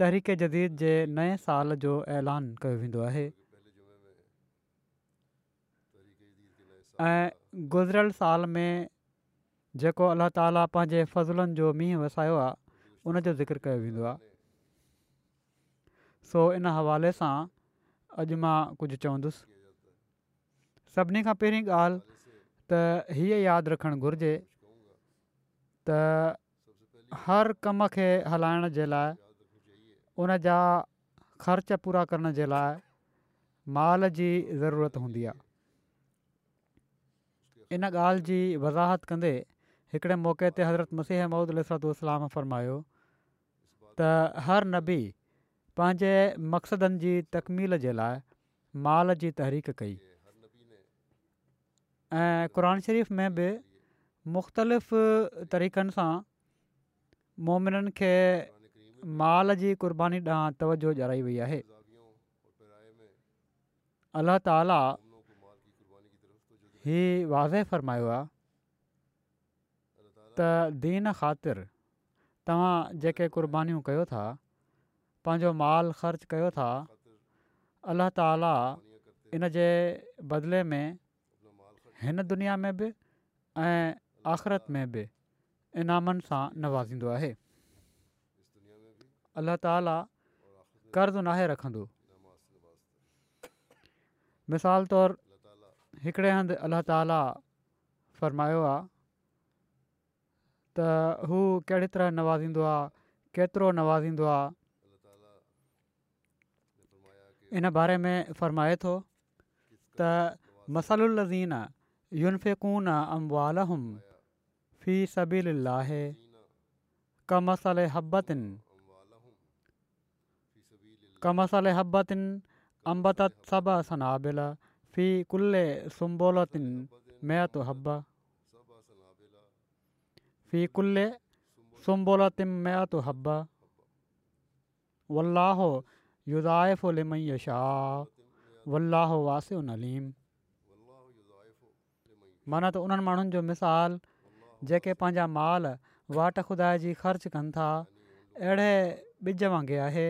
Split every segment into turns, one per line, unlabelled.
तहरीक जदीद जे नए साल जो ऐलान कयो वेंदो आहे ऐं साल में जेको अलाह ताला पंहिंजे फज़लनि जो मींहुं वसायो आहे उन ज़िक्र कयो वेंदो सो इन हवाले सां अॼु मां कुझु चवंदुसि सभिनी खां पहिरीं ॻाल्हि त हीअ यादि रखणु घुरिजे त हर कम खे हलाइण जे लाइ उन जा ख़र्च पूरा करण जे लाइ माल जी ज़रूरत हूंदी आहे इन ॻाल्हि जी वज़ाहत कंदे हिकिड़े मौके ते हज़रत मसीह महूद अल फरमायो त हर नबी पंहिंजे मक़सदनि जी तकमील जे लाइ माल जी तहरीक कई ऐं क़ुर शरीफ़ में बि मुख़्तलिफ़ तरीक़नि सां मोमिननि खे माल जी क़ुर्बानी ॾांहुं तवजो ॼाई वई आहे हीउ वाज़े फ़रमायो आहे त दीन ख़ातिर तव्हां जेके क़ुर्बानीूं कयो था पंहिंजो माल ख़र्च कयो था अल्लाह ताला इन जे बदिले में हिन दुनिया में बि ऐं आख़िरत में बि इनामनि सां नवाज़ींदो आहे अलाह ताला कर नाहे रखंदो मिसाल तौरु हिकिड़े हंधि अल्ला ताला फ़रमायो आहे त हू कहिड़ी तरह नवाज़ींदो आहे केतिरो नवाज़ींदो आहे इन बारे में फ़रमाए थो त मसलुल अम्बाली सबीलाहे क मसल हबतिन कमसले हबतिन अम्बत सब सनाबिलबु सुम्बोल मयुमाना त उन्हनि माण्हुनि जो मिसालु जेके पंहिंजा माल वाट खुदाइजी ख़र्चु कनि था अहिड़े ॿिज वांगुरु आहे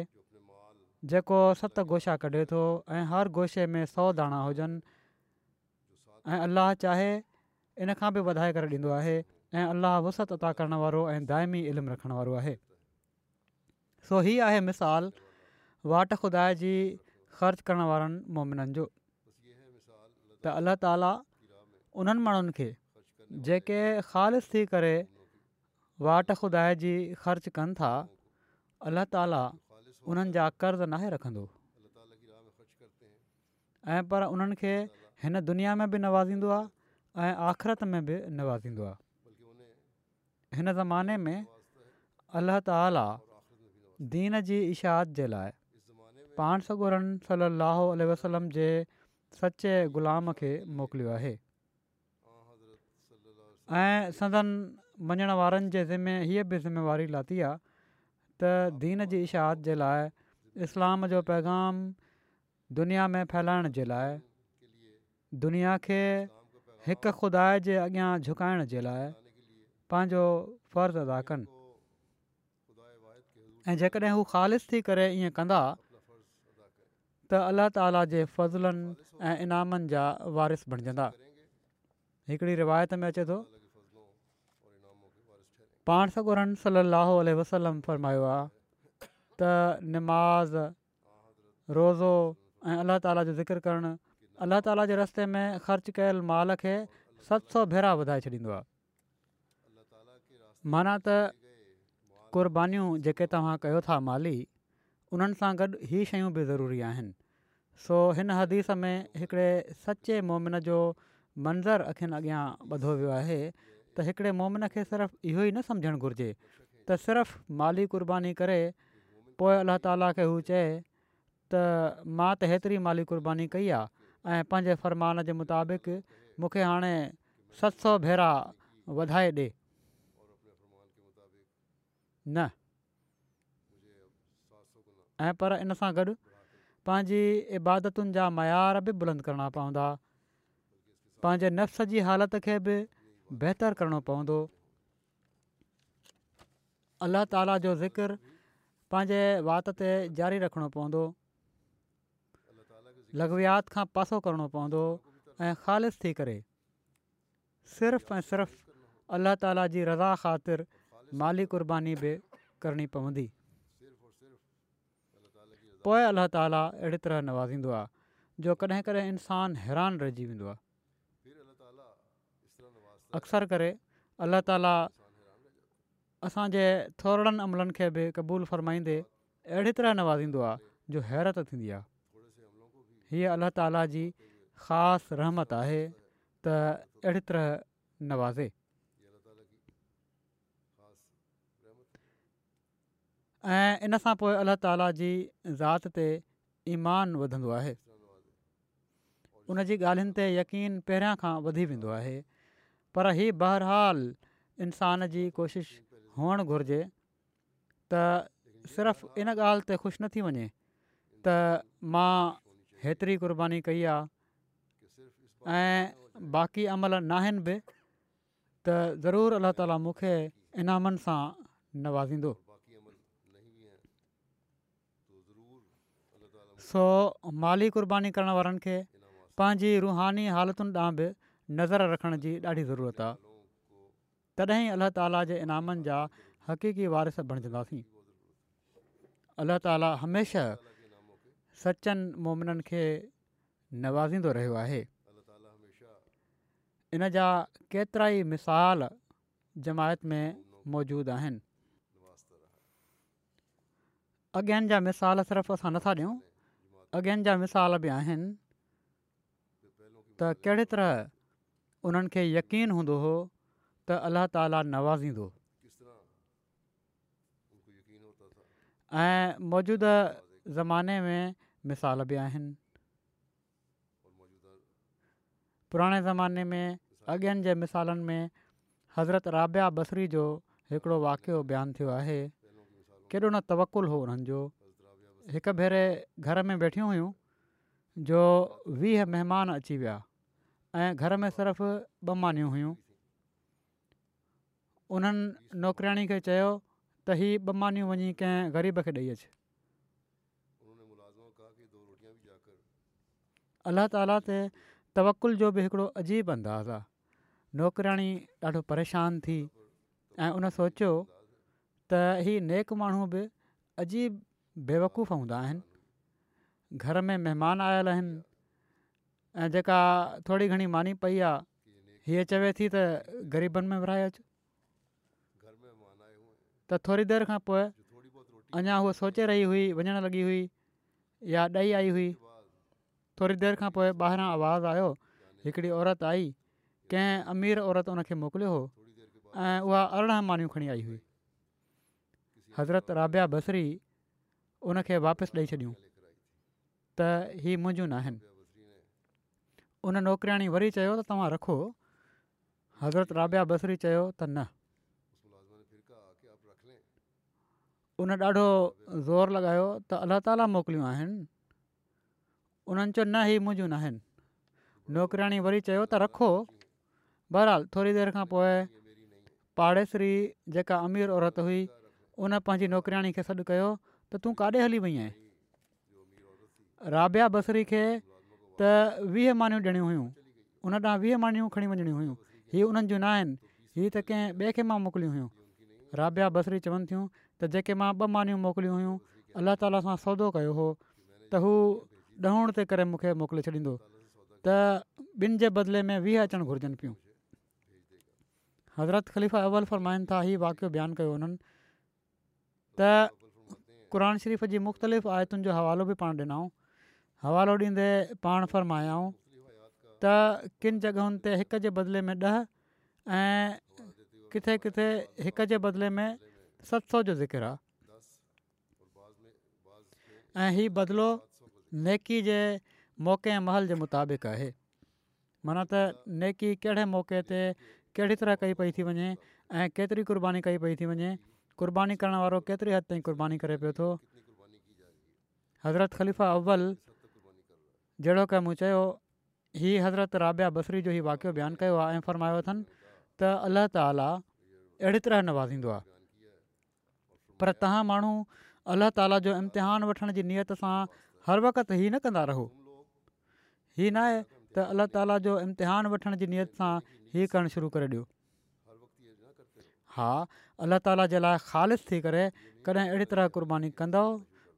जेको सत गोछा कढे थो ऐं हर गोछे में सौ दाणा हुजनि ऐं अलाह चाहे इन खां बि वधाए करे ॾींदो आहे ऐं अलाह वसतु अता करण वारो ऐं दाइमी इल्मु रखण वारो आहे सो हीअ आहे मिसालु वाट खुदाइ जी ख़र्चु करण वारनि मोमिननि जो त अल्लाह ताला उन्हनि माण्हुनि खे जेके ख़ालि थी करे वाट ख़ुदाइ जी ख़र्चु कनि था अल्लाह ताला उन्हनि जा कर्ज़ु नाहे रखंदो ऐं पर उन्हनि खे हिन दुनिया में बि नवाज़ींदो आहे ऐं आख़िरति में बि नवाज़ींदो आहे हिन ज़माने में अलाह ताला दीन जी इशाद जे लाइ पाण सगुरनि सला अल वसलम जे सचे ग़ुलाम खे मोकिलियो आहे ऐं सदन मञण वारनि जे ज़िमे हीअ बि ज़िम्मेवारी लाती आहे दीन जी इशाहत जे लाइ इस्लाम जो पैगाम दुनिया में फैलाइण जे लाइ दुनिया खे हिक खुदा जे अॻियां झुकाइण जे लाइ पंहिंजो फ़र्ज़ु अदा कनि ऐं जेकॾहिं हू ख़ालि थी करे ईअं कंदा त अल्ला ताला जे फज़ुलनि ऐं इनामनि जा वारिस बणिजंदा हिकिड़ी रिवायत में अचे थो पाण सॻुरन सली अलसलम फ़रमायो आहे त निमाज़ रोज़ो ऐं अलाह ताली जो ज़िकर करणु अलाह ताला जे रस्ते में ख़र्चु कयल माल खे सत सौ भेरा वधाए छॾींदो आहे माना त क़रबानीूं जेके तव्हां कयो था माली उन्हनि सां गॾु हीअ शयूं बि ज़रूरी आहिनि सो हिन हदीस में हिकिड़े सचे मोमिन जो मंज़रु अखियुनि अॻियां वधो वियो आहे त हिकिड़े मोमिन खे सिर्फ़ु इहो ई न सम्झणु घुरिजे त सिर्फ़ु माली क़ुर्बानी करे पोइ अलाह ताला खे हू चए त मां त हेतिरी माली क़ुर्बानी कई आहे ऐं पंहिंजे फ़रमान जे मुताबिक़ मूंखे हाणे सत सौ भेरा वधाए ॾिए न ऐं पर इन सां गॾु पंहिंजी इबादतुनि जा मयार बि बुलंद करणा पवंदा पंहिंजे नफ़्स जी हालति खे बि बहितरु करणो पवंदो اللہ ताला जो ذکر पंहिंजे वाति ते जारी रखणो पवंदो लघवियात खां पासो करणो पवंदो ऐं تھی थी करे सिर्फ़ु ऐं सिर्फ़ु अल्लाह ताला जी रज़ा ख़ातिर माली कुर्बानी बि करणी पवंदी पोइ अल्ला ताला अहिड़ी तरह नवाज़ींदो आहे जो कॾहिं कॾहिं इंसानु हैरान रहिजी वेंदो आहे अक्सर करे अलाह ताला असांजे थोरनि अमलनि खे बि क़बूल फ़रमाईंदे अहिड़ी तरह नवाज़ींदो आहे जो हैरत थींदी आहे हीअ अल्ला ताला जी ख़ासि रहमत आहे त अहिड़ी तरह नवाज़े ऐं इन सां पोइ अलाह ताला जी ज़ात ते ईमान वधंदो आहे उन जी ॻाल्हियुनि ते यकीन पहिरियां खां वधी वेंदो आहे पर بہرحال बहरहाल इंसान जी कोशिशि हुअणु घुरिजे त सिर्फ़ु इन ॻाल्हि ते ख़ुशि न थी वञे त मां हेतिरी क़ुर्बानी कई आहे ऐं बाक़ी अमल न आहिनि बि त ज़रूरु अल्ला ताली मूंखे इनामनि सां नवाज़ींदो सो माली क़ुर्बानी करण वारनि खे पंहिंजी रुहानी हालतुनि ॾांहुं बि नज़र रखण जी ॾाढी ज़रूरत आहे तॾहिं ई अलाह ताला जे इनामनि जा हक़ीक़ी वारिस बणजंदासीं अल्ला ताला हमेशह सचनि मोमिननि खे नवाज़ींदो रहियो आहे इन जा केतिरा ई मिसाल जमायत में मौजूदु आहिनि अॻ्यनि जा मिसाल सिर्फ़ु असां नथा ॾियूं अॻ्यनि जा मिसाल बि आहिनि त कहिड़े तरह उन्हनि खे यकीन हूंदो हुओ त अलाह ताला नवाज़ींदो ऐं मौजूद ज़माने में मिसाल बि आहिनि पुराणे ज़माने में अॻियनि जे मिसालनि में हज़रत राबिया बसरी जो हिकिड़ो वाक़िओ बयानु थियो आहे केॾो न तवकुलु हो उन्हनि जो हिकु भेरे घर में वेठियूं हुयूं जो वीह महिमान अची विया ऐं घर में सिर्फ़ु ॿ मानियूं हुयूं उन्हनि नौकरियाणी खे चयो त हीअ ॿ मानियूं वञी कंहिं ग़रीब खे ॾेई अचु अलाह ताला ते तवकुल जो बि हिकिड़ो अजीबु अंदाज़ आहे नौकरियाणी ॾाढो परेशानु थी ऐं उन सोचियो त ही नेक माण्हू बि अजीब बेवकूफ़ हूंदा आहिनि घर में महिमान आयल आहिनि ऐं जेका थोरी घणी मानी पई आहे हीअ चवे थी त ग़रीबनि में विराए अचूं त थोरी देरि खां पोइ अञा हूअ सोचे रही हुई वञण लॻी हुई या ॾेई आई हुई थोरी देरि खां पोइ ॿाहिरां आवाज़ु आयो हिकिड़ी औरत आई कंहिं अमीर औरत उन खे मोकिलियो हो ऐं उहा अरिड़हं मानियूं खणी आई हुई हज़रत राबिया बसरी उनखे वापसि ॾेई छॾियूं त हीअ मुंहिंजूं न आहिनि उन नौकरियाणी वरी चयो त तव्हां रखो हज़रत राबा बसरी चयो त न उन ॾाढो ज़ोर लॻायो त अलाह ताला मोकिलियूं आहिनि उन्हनि चयो न ही मुंहिंजूं न आहिनि वरी चयो त रखो बहरहाल थोरी देरि खां पोइ पाड़ेसरी जेका अमीर औरत हुई उन पंहिंजी नौकरियाणी खे सॾु कयो त तूं काॾे हली वई आहीं राबा बसरी खे त वीह मानियूं ॾिनियूं हुयूं उन ॾांहुं वीह मानियूं खणी वञणी हुयूं हीअ उन्हनि जूं न आहिनि हीअ त कंहिं ॿिए खे मां मोकिलियूं हुयूं बसरी चवनि थियूं त जेके मां ॿ मानियूं मोकिलियूं हुयूं अलाह ताला सां सौदो कयो हो त हू ॾहण ते करे मूंखे मोकिले छॾींदो त ॿिनि जे बदिले में वीह अचणु घुरिजनि पियूं हज़रत ख़लीफ़ा अवल फरमाइनि था हीउ वाक़ियो बयानु कयो हुननि त शरीफ़ जी मुख़्तलिफ़ आयतुनि जो हवालो बि पाण ॾिनऊं हवालो ॾींदे पाण फर्मायऊं त किनि जॻहियुनि ते हिक जे बदिले में ॾह ऐं किथे किथे हिक जे बदिले में सत सौ जो ज़िक्र आहे ऐं हीउ बदिलो नेकी जे मौक़े महल जे मुताबिक़ आहे माना त नेकी कहिड़े मौक़े ते कहिड़ी तरह कई पई थी वञे ऐं केतिरी क़ुर्बानी कई पई थी वञे क़ुर्बानी करणु वारो केतिरे हद ताईं क़ुर्बानी करे पियो थो हज़रत ख़लीफ़ा अव्वल जहिड़ो की मूं चयो हीअ हज़रत राबिया बसरी जो ई वाक़ियो बयानु कयो आहे ऐं फरमायो अथनि त अल्लाह ताला अहिड़ी तरह नवाज़ींदो आहे पर तव्हां माण्हू अलाह ताला जो इम्तिहान वठण जी नीयत सां हर वक़्तु हीअ न कंदा रहो हीअ न आहे त अलाह ताला जो इम्तिहान वठण जी नियत सां हीअ करणु शुरू करे ॾियो हा अलाह ताला जे लाइ ख़ालि थी करे कॾहिं अहिड़ी तरह कुर्बानी कंदव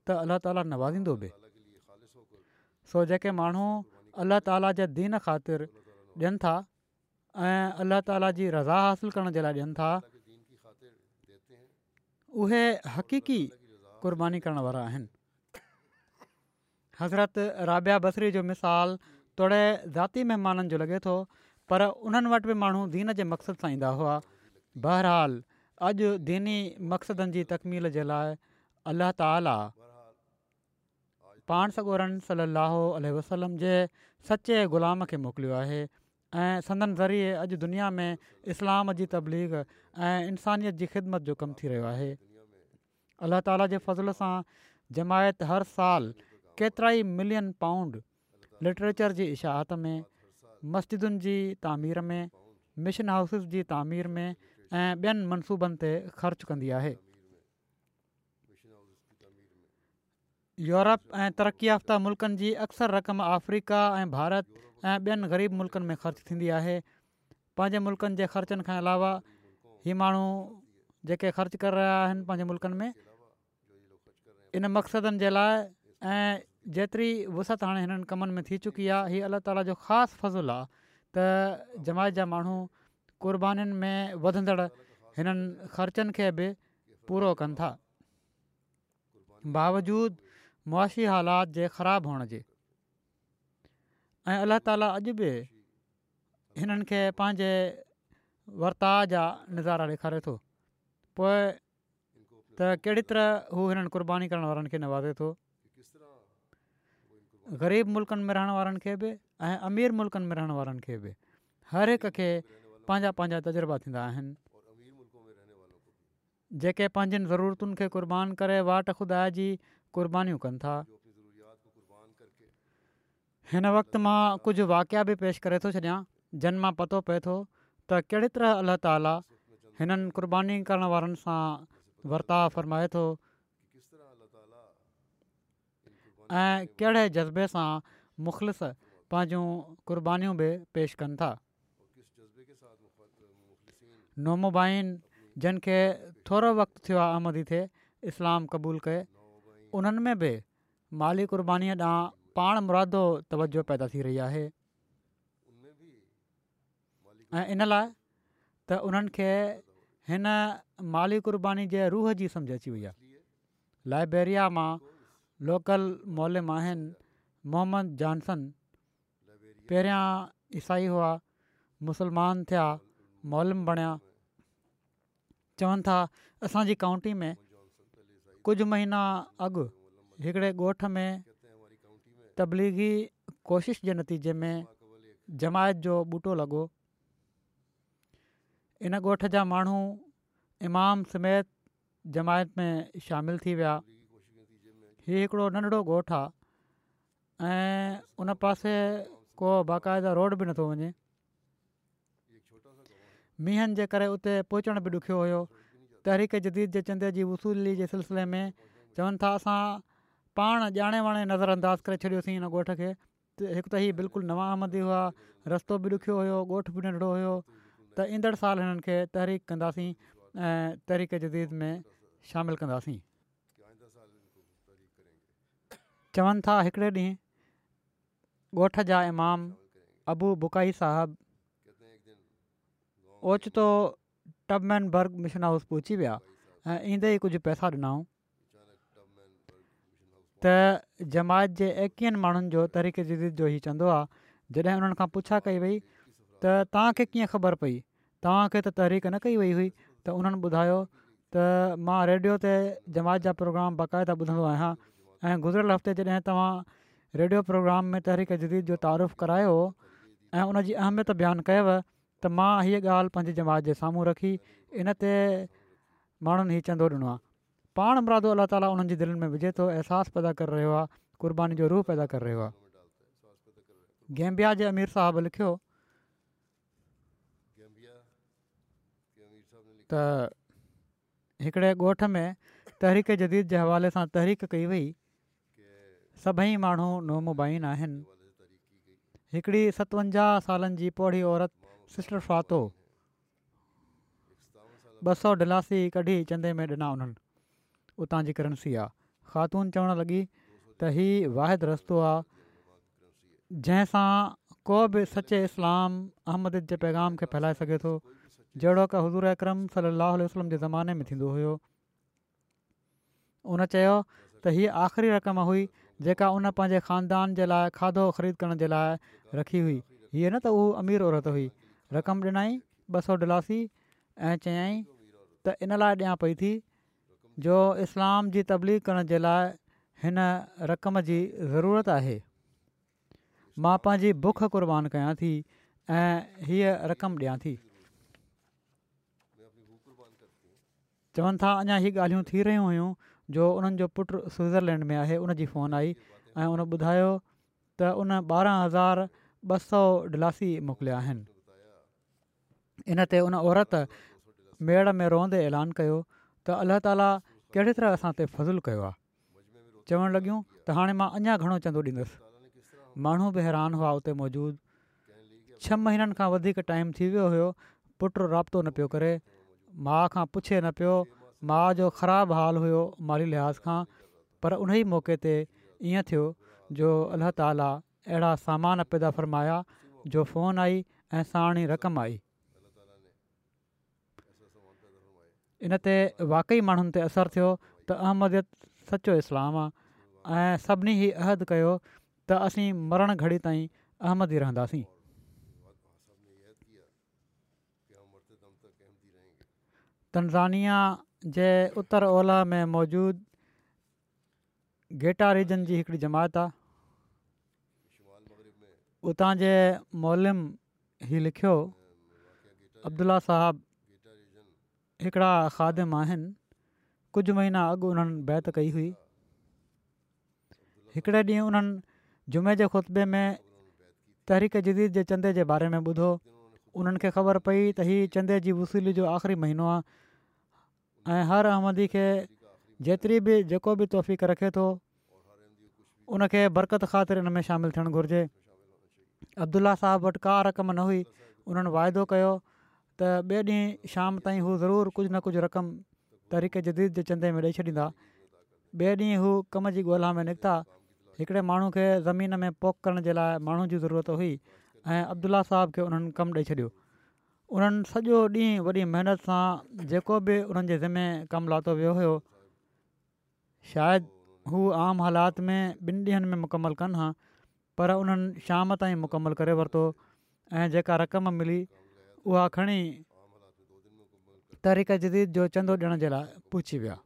त अलाह ताला नवाज़ींदो बि सो जेके माण्हू अलाह ताला जे दीन ख़ातिर ॾियनि था ऐं अलाह ताला जी रज़ा हासिलु करण जे लाइ ॾियनि था उहे हक़ीकी कुर्बानी करण वारा आहिनि हज़रत राबिया बसरी जो मिसाल थोरे ज़ाती महिमाननि जो लॻे थो पर उन्हनि वटि बि माण्हू दीन जे मक़सद सां ईंदा हुआ बहरहालु अॼु दीनी मक़सदनि जी तकमील जे लाइ अलाह ताला पाण सगोरनि सली वसलम जे सचे ग़ुलाम खे मोकिलियो आहे ऐं संदन ज़रिए अॼु दुनिया में इस्लाम जी तबलीग ऐं इंसानियत जी ख़िदमत जो कमु थी रहियो आहे अलाह ताला जे फ़ज़ल सां जमायत हर साल केतिरा ई मिलियन पाउंड लिटरेचर जी इशाहत में मस्जिदुनि जी तामीर में मिशन हाउसिस जी तामीर में ऐं ॿियनि मनसूबनि ते ख़र्चु कंदी आहे यूरोप ऐं तरक़ी याफ़्ता मुल्क़नि जी अक्सर रक़म अफ्रीका ऐं भारत ऐं ॿियनि ग़रीब मुल्क़नि में ख़र्चु थींदी आहे पंहिंजे मुल्क़नि जे ख़र्चनि खां अलावा ही माण्हू जेके ख़र्चु करे रहिया आहिनि पंहिंजे मुल्कनि में इन मक़सदनि जे लाइ ऐं जेतिरी वसत हाणे हिननि कमनि में थी चुकी आहे हीअ अलाह ताला जो ख़ासि फ़ज़ुलु आहे त जमायत जा माण्हू क़ुर्बानीुनि में वधंदड़ हिननि ख़र्चनि खे बि पूरो कनि था बावजूद معاشی حالات جے خراب ہونے جے اں اللہ تعالی عجوبے انہن کے پاجے ورتا جا نظارہ لکھا تو پے تا کیڑی طرح ہو انہن قربانی کرن وارن کے نوازے تو غریب ملکن میں رہن وارن کے بے اں امیر ملکن میں رہن وارن کے بے ہر ایک کے پاجا پاجا تجربہ تھندا جے کے پاجن کے قربان کرے واٹ خدا جی क़ब कनि था हिन वक़्तु मां कुझु वाक़िया बि पेश करे थो छॾियां जन मां पतो पए थो त कहिड़ी तरह अलाह ताला हिननि क़ुर्बानी करण वारनि सां वर्ताव फ़रमाए थो ऐं कहिड़े जज़्बे सां मुख़लस पंहिंजूं क़ुर्बानीूं बि पेश कनि था नमुबाइन जिन खे थोरो वक़्तु थियो आहे आमदी थिए इस्लाम क़बूलु करे उन्हनि में बि माली क़ुर्बानी ॾांहुं पाण मुरादो तवजो पैदा थी रही आहे इन लाइ त उन्हनि खे माली क़ुर्बानी जे रूह जी सम्झि अची वई आहे लाइब्रेरिया मां लोकल मॉलम आहिनि मोहम्मद जॉनसन पहिरियां ईसाई हुआ मुसलमान थिया मोलम बणिया चवनि था असांजी काउंटी में कुझु महीना अॻु हिकिड़े ॻोठ में तबलीगी कोशिश जे नतीजे में जमायत जो ॿूटो लॻो इन ॻोठ जा माण्हू इमाम समेत जमायत में शामिलु थी विया हीउ हिकिड़ो नंढड़ो ॻोठु आहे ऐं उन पासे को बाक़ाइदा रोड बि नथो वञे मींहनि जे करे उते पहुचण बि ॾुखियो हुयो तहरीक जदीद जे चंदे जी वसूली जे सिलसिले में चवनि था असां पाण ॼाणे वाणे नज़र अंदाज़ करे छॾियोसीं हिन ॻोठ खे त हिकु त ई बिल्कुलु नवा आमदी हुआ रस्तो बि ॾुखियो हुयो ॻोठु बि नंढो हुयो त ईंदड़ साल हिननि खे तहरीक कंदासीं ऐं तहरीक जदीद में शामिलु कंदासीं चवनि था हिकिड़े ॾींहुं ॻोठ जा इमाम अबू बुकाई साहबु ओचितो टब बर्ग मिशन हाउस पहुची विया ऐं ईंदे ई कुझु पैसा ॾिनाऊं त जमायत जे एकीहनि माण्हुनि जो तहरीक़ जदीद जो ई चवंदो आहे जॾहिं उन्हनि खां पुछा कई वई त तव्हांखे कीअं ख़बर पई तव्हांखे त तहरीक न कई वई हुई त उन्हनि ॿुधायो त मां रेडियो ते जमायत जा प्रोग्राम बाक़ाइदा ॿुधंदो आहियां ऐं गुज़िरियल हफ़्ते जॾहिं तव्हां रेडियो प्रोग्राम में तहरीक़ जदीद जो तारीफ़ु करायो ऐं उन अहमियत बयानु कयव त मां हीअ ॻाल्हि पंहिंजी जमात जे साम्हूं रखी इन ते माण्हुनि ई चंदो ॾिनो आहे पाण मुरादो अल्ला ताली उन्हनि जे दिलि में विझे थो अहसासु पैदा करे रहियो आहे क़ुर्बानी जो रूह पैदा करे रहियो आहे गेंबिया जे अमीर साहिबु लिखियो त हिकिड़े ॻोठ में तहरीक जदीद जे हवाले सां तहरीक कई वई सभई माण्हू नमुबाइन आहिनि हिकिड़ी सतवंजाह सालनि जी औरत सिस्टर फ़ातो ॿ सौ डलासी कढी चंदे में ॾिना उन्हनि उतां जी करंसी आहे ख़ातून चवणु लॻी त इहा वाहिद रस्तो आहे जंहिंसां को बि सचे इस्लाम अहमद जे पैगाम खे फैलाए सघे थो जहिड़ो का हज़ूर अकरम सली वसलम जे ज़माने में थींदो हुयो उन चयो त हीअ आख़िरी रक़म हुई जेका उन पंहिंजे खानदान जे लाइ खाधो ख़रीद करण जे लाइ रखी हुई हीअ न त उहा अमीर औरत हुई रक़म ॾिनई ॿ सौ दिलासी ऐं चयाई त इन लाइ ॾियां पई थी जो इस्लाम जी तबलीग करण जे लाइ हिन रक़म जी ज़रूरत आहे मां पंहिंजी बुख कुर्बान कयां थी ऐं हीअ रक़म ॾियां थी चवनि था अञा ही ॻाल्हियूं थी रहियूं हुयूं जो उन्हनि जो पुटु स्विज़रलैंड में आहे उनजी फ़ोन आई ऐं उन ॿुधायो त उन ॿारहं हज़ार ॿ सौ मोकिलिया इन ते उन औरत मेड़ में रहंदे ऐलान कयो त अल्ला ताला कहिड़ी तरह असां ते फज़लु कयो आहे चवणु लॻियूं त हाणे मां अञा घणो चंदो ॾींदुसि माण्हू बि हैरान हुआ उते मौजूदु छह महीननि खां वधीक टाइम थी वियो हुयो पुटु राब्तो न पियो करे माउ खां पुछे न पियो माउ जो ख़राबु हाल हुयो माली लिहाज़ खां पर उन ई मौक़े ते ईअं थियो जो अल्ला ताला अहिड़ा सामान पैदा फ़रमाया जो फ़ोन आई ऐं साणी रक़म आई इन ते वाक़ई माण्हुनि ते असरु थियो त अहमदियत सचो इस्लाम आहे ऐं सभिनी ई अहद कयो त असीं मरण घड़ी ताईं अहमदी रहंदासीं तनज़ानिया जे उत्तर ओलह में मौजूदु गेटा रीजन जी हिकिड़ी जमायत आहे उतां जे मोलम ई लिखियो अब्दुला साहाबु हिकिड़ा ख़ादिम आहिनि कुझु महीना अॻु उन्हनि बैत कई हुई हिकिड़े ॾींहुं उन्हनि जुमे जे खुतबे में तहरीक जदीद जे चंदे जे बारे में ॿुधो उन्हनि ख़बर पई त हीअ चंदे जी वसूली जो आख़िरी महीनो आहे हर अहमदी खे जेतिरी बि जेको बि तोफ़ीक़ु रखे थो उनखे बरक़त ख़ातिर इन में शामिलु थियणु घुरिजे अब्दुला साहब वटि का रक़म न हुई उन्हनि वाइदो कयो त ॿिए ॾींहुं शाम ताईं हू ज़रूरु कुझु न कुझु रक़म तरीक़े जदीद जे चंदे में ॾेई छॾींदा ॿिए ॾींहुं हू कम जी ॻोल्हा में निकिता हिकिड़े माण्हू खे ज़मीन में पोख करण जे लाइ जी ज़रूरत हुई ऐं अब्दुल्ला साहब खे उन्हनि कमु ॾेई छॾियो उन्हनि सॼो ॾींहुं वॾी महिनत सां जेको बि उन्हनि जे ज़िमे कमु लातो वियो हुयो शायदि हू आम हालात में ॿिनि ॾींहंनि में मुकमलु कनि हा पर उन्हनि शाम ताईं मुकमलु करे वरितो ऐं जेका रक़म मिली उहा खणी तरीक़ा जदीद जो चंदो ॾियण जे लाइ पुछी विया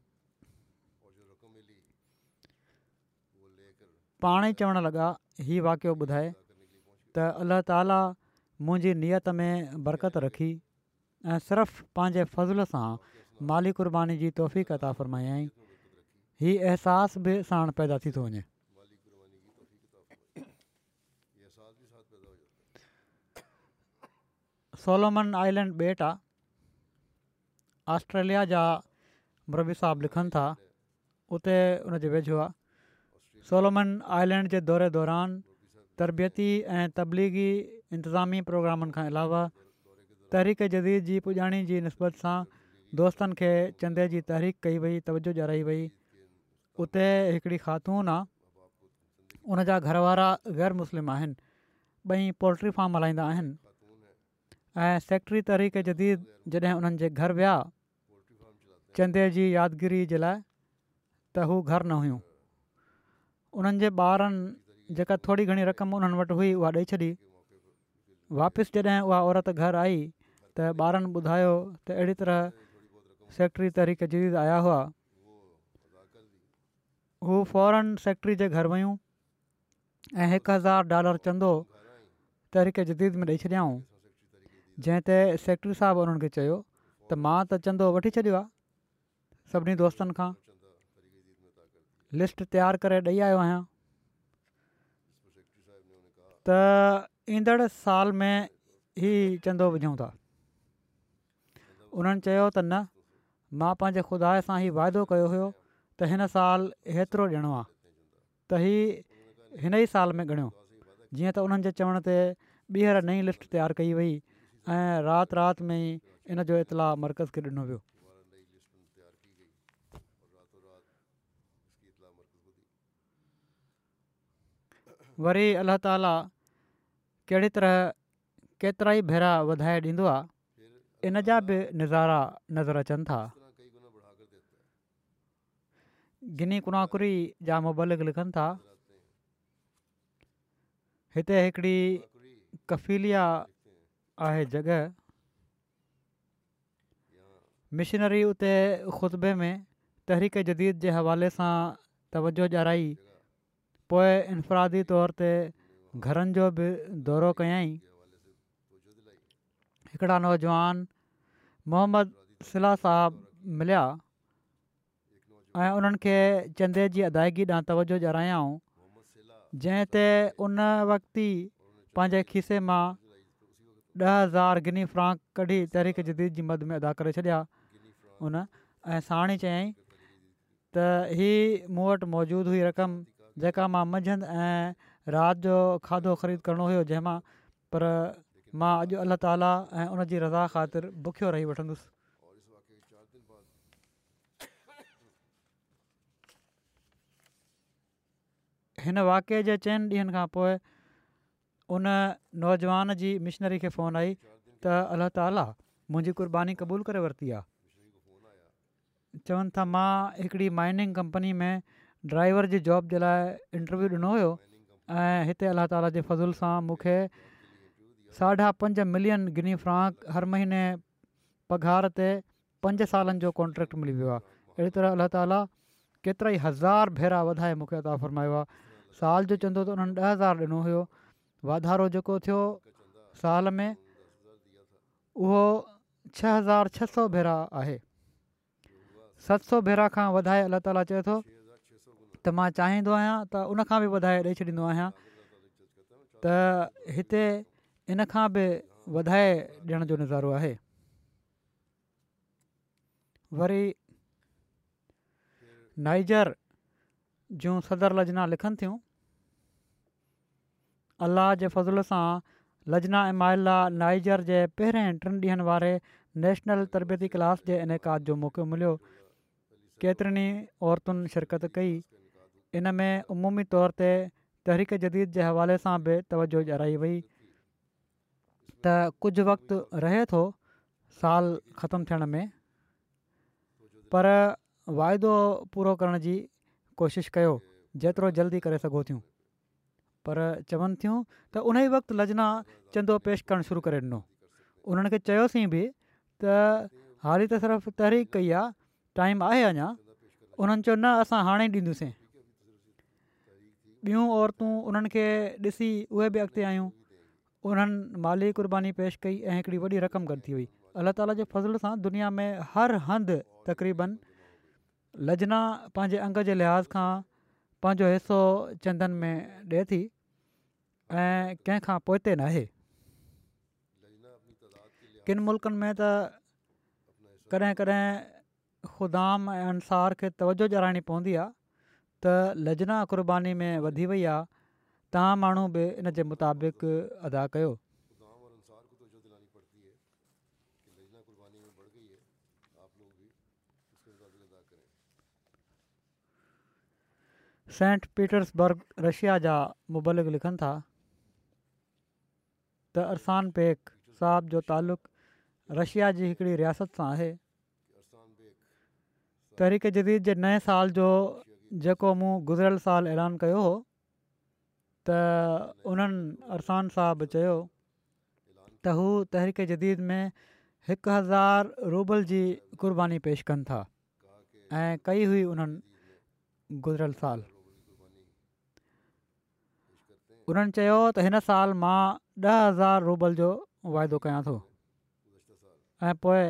पाण ई चवणु लॻा हीउ वाक़ियो ॿुधाए त अल्लाह ताला मुंहिंजी नियत में बरकत रखी ऐं सिर्फ़ु पंहिंजे फ़ज़ुल सां माली कुर्बानी जी तौफ़ीक़ता फ़र्मायाई हीउ अहसासु बि साण पैदा थी थो वञे सोलोमन आइलैंड बेट आहे ऑस्ट्रेलिया जा मबु साहबु लिखनि था उते उनजे वेझो आहे सोलोमन आइलैंड जे दौरे दौरान तरबियती ऐं तबलीगी इंतिज़ामी प्रोग्रामनि खां अलावा तहरीक जदीद जी पुॼाणी जी नस्बत सां दोस्तनि खे चंदे जी तहरीक कई वई तवजो ॼाणाई वई उते हिकिड़ी ख़ातून आहे उन जा घर वारा ग़ैर मुस्लिम आहिनि ॿई पोल्ट्री फार्म हलाईंदा आहिनि ऐं सेक्ट्री तरीक़े जदीद जॾहिं उन्हनि जे घर विया चंदे जी यादगिरी जे लाइ त हू घर न हुयूं उन्हनि जे ॿारनि जेका थोरी घणी रक़म उन्हनि वटि हुई उहा ॾेई छॾी वापसि जॾहिं उहा औरत घर आई त ॿारनि ॿुधायो त अहिड़ी तरह सेक्टरी तरीक़े जदीद आया हुआ हू फॉरन सेक्ट्री जे घर वियूं ऐं हिकु हज़ार डॉलर चंदो तरीक़े जदीद में ॾेई छॾियाऊं जंहिं ते सेक्रेटरी साहिबु उन्हनि खे चयो त मां त चंदो वठी छॾियो आहे सभिनी दोस्तनि खां लिस्ट तयारु करे ॾेई आयो आहियां त ईंदड़ साल में ई चंदो विझूं था उन्हनि चयो त न मां पंहिंजे ख़ुदा सां ई वाइदो कयो हुयो त हिन साल हेतिरो ॾियणो आहे त हिन ई साल में ॻणियो जीअं त उन्हनि जे चवण ते ॿीहर नई लिस्ट तयारु कई वई ऐं राति राति में जो इतलाउ मर्कज़ खे ॾिनो वियो वरी अल्ला ताला कहिड़ी तरह केतिरा ई भेरा वधाए ॾींदो इन जा बि नज़ारा नज़र अचनि था गिनी कुनाकुरी जा मुबलिक लिखनि था हिते हिकिड़ी कफिलिया आहे जॻह मिशनरी उते ख़ुतबे में तहरीक जदीद जे हवाले सां तवजो ॼाई पोइ इनफ़ादी तौर ते घरनि जो बि दौरो कयाई हिकिड़ा नौजवान मोहम्मद सिला साहबु मिलिया ऐं उन्हनि खे चंदे जी अदायगी ॾांहुं तवजो ॼाणायाऊं जंहिं ते उन वक़्ति ई पंहिंजे खीसे मां ॾह हज़ार गिनी फ्रांक कढी तहरीक जदीद जी मद में अदा करे छॾिया उन ऐं साणी चयाई त ही मूं वटि मौजूदु हुई रक़म जेका मां मंझंदि ऐं राति जो खाधो ख़रीद करिणो हुयो जंहिंमां पर मां अॼु अलाह ताली ऐं उन जी रज़ा ख़ातिर बुखियो रही वठंदुसि हिन वाक़िए जे चइनि ॾींहनि खां उन नौजवान जी मिशनरी खे फ़ोन आई त अलाह ताली मुंहिंजी कुर्बानी क़बूल करे वरिती आहे चवनि था मां हिकिड़ी माइनिंग कंपनी में ड्राइवर जी जॉब जे लाइ इंटरव्यू ॾिनो हुयो ऐं हिते अलाह ताला जे फज़ुल सां मूंखे साढा पंज मिलियन गिनी फ्रांक हर महीने पघार ते पंज सालनि जो कॉन्ट्रेक्ट मिली वियो आहे अहिड़ी तरह अलाह ताला केतिरा ई हज़ार भेरा वधाए मूंखे उतां फरमायो आहे साल जो चवंदो त उन्हनि ॾह हज़ार ॾिनो हुयो वाधारो जेको थियो साल में उहो छह हज़ार छह सौ भेरा आहे सत सौ भेरा खां वधाए अलाह ताला चए थो त मां चाहींदो आहियां त उनखां बि वधाए ॾेई छॾींदो आहियां त हिते बि वधाए ॾियण जो नज़ारो आहे वरी नाइजर जूं सदर लजना लिखनि थियूं अलाह जे फज़ल सां लजना ऐमाइला नाइजर जे पहिरें टिनि ॾींहनि वारे नेशनल तरबियती क्लास जे इनकाद जो मौको मिलियो केतिरनि औरतुनि शिरकत कई इन में उमूमी तौर ते तहरीक जदीद जे हवाले सां बि तवजो ॼाई वई त कुझु वक़्तु रहे थो साल ख़तमु थियण में पर वाइदो पूरो करण जी कोशिशि कयो जेतिरो जल्दी करे सघो थियूं पर चवनि थियूं त उन ई वक़्तु लजना चंदो पेश करणु शुरू करे ॾिनो उन्हनि खे चयोसीं बि त हाली त सिर्फ़ु तहरीक कई आहे टाइम आहे अञा उन्हनि चयो न असां हाणे ई ॾींदुसीं ॿियूं औरतूं उन्हनि खे ॾिसी उहे बि अॻिते आहियूं उन्हनि माली कुर्बानी पेश कई ऐं हिकिड़ी वॾी रक़म गॾु थी हुई अलाह ताला जे फज़ल सां दुनिया में हर हंधि तक़रीबन लजना पंहिंजे अंग जे लिहाज़ खां पंहिंजो हिसो चंदनि में ॾिए थी ऐं कंहिंखां पोइ हिते नाहे किनि मुल्कनि में त कॾहिं कॾहिं खुदाम ऐं अंसार खे तवजो ॼाणाइणी पवंदी आहे त लजना कुर्बानी में वधी वई आहे तव्हां माण्हू बि इनजे मुताबिक़ अदा कयो सेंट पीटर्सबर्ग रशिया जा मुबलिक लिखनि था त अरसान पेक साहब जो तालुक़ु रशिया जी हिकिड़ी रियासत सां आहे तहरीक जदीद जे नए साल जो जेको मूं गुज़िरियल साल ऐलान कयो हो त उन्हनि अरसान साहब चयो त हू तहरीक जदीद में हिकु हज़ार रूबल जी क़ुर्बानी पेश कनि था ऐं कई हुई उन्हनि गुज़िरियल साल उन्हनि चयो त हिन साल मां ॾह हज़ार रूबल जो वाइदो कयां थो ऐं पोइ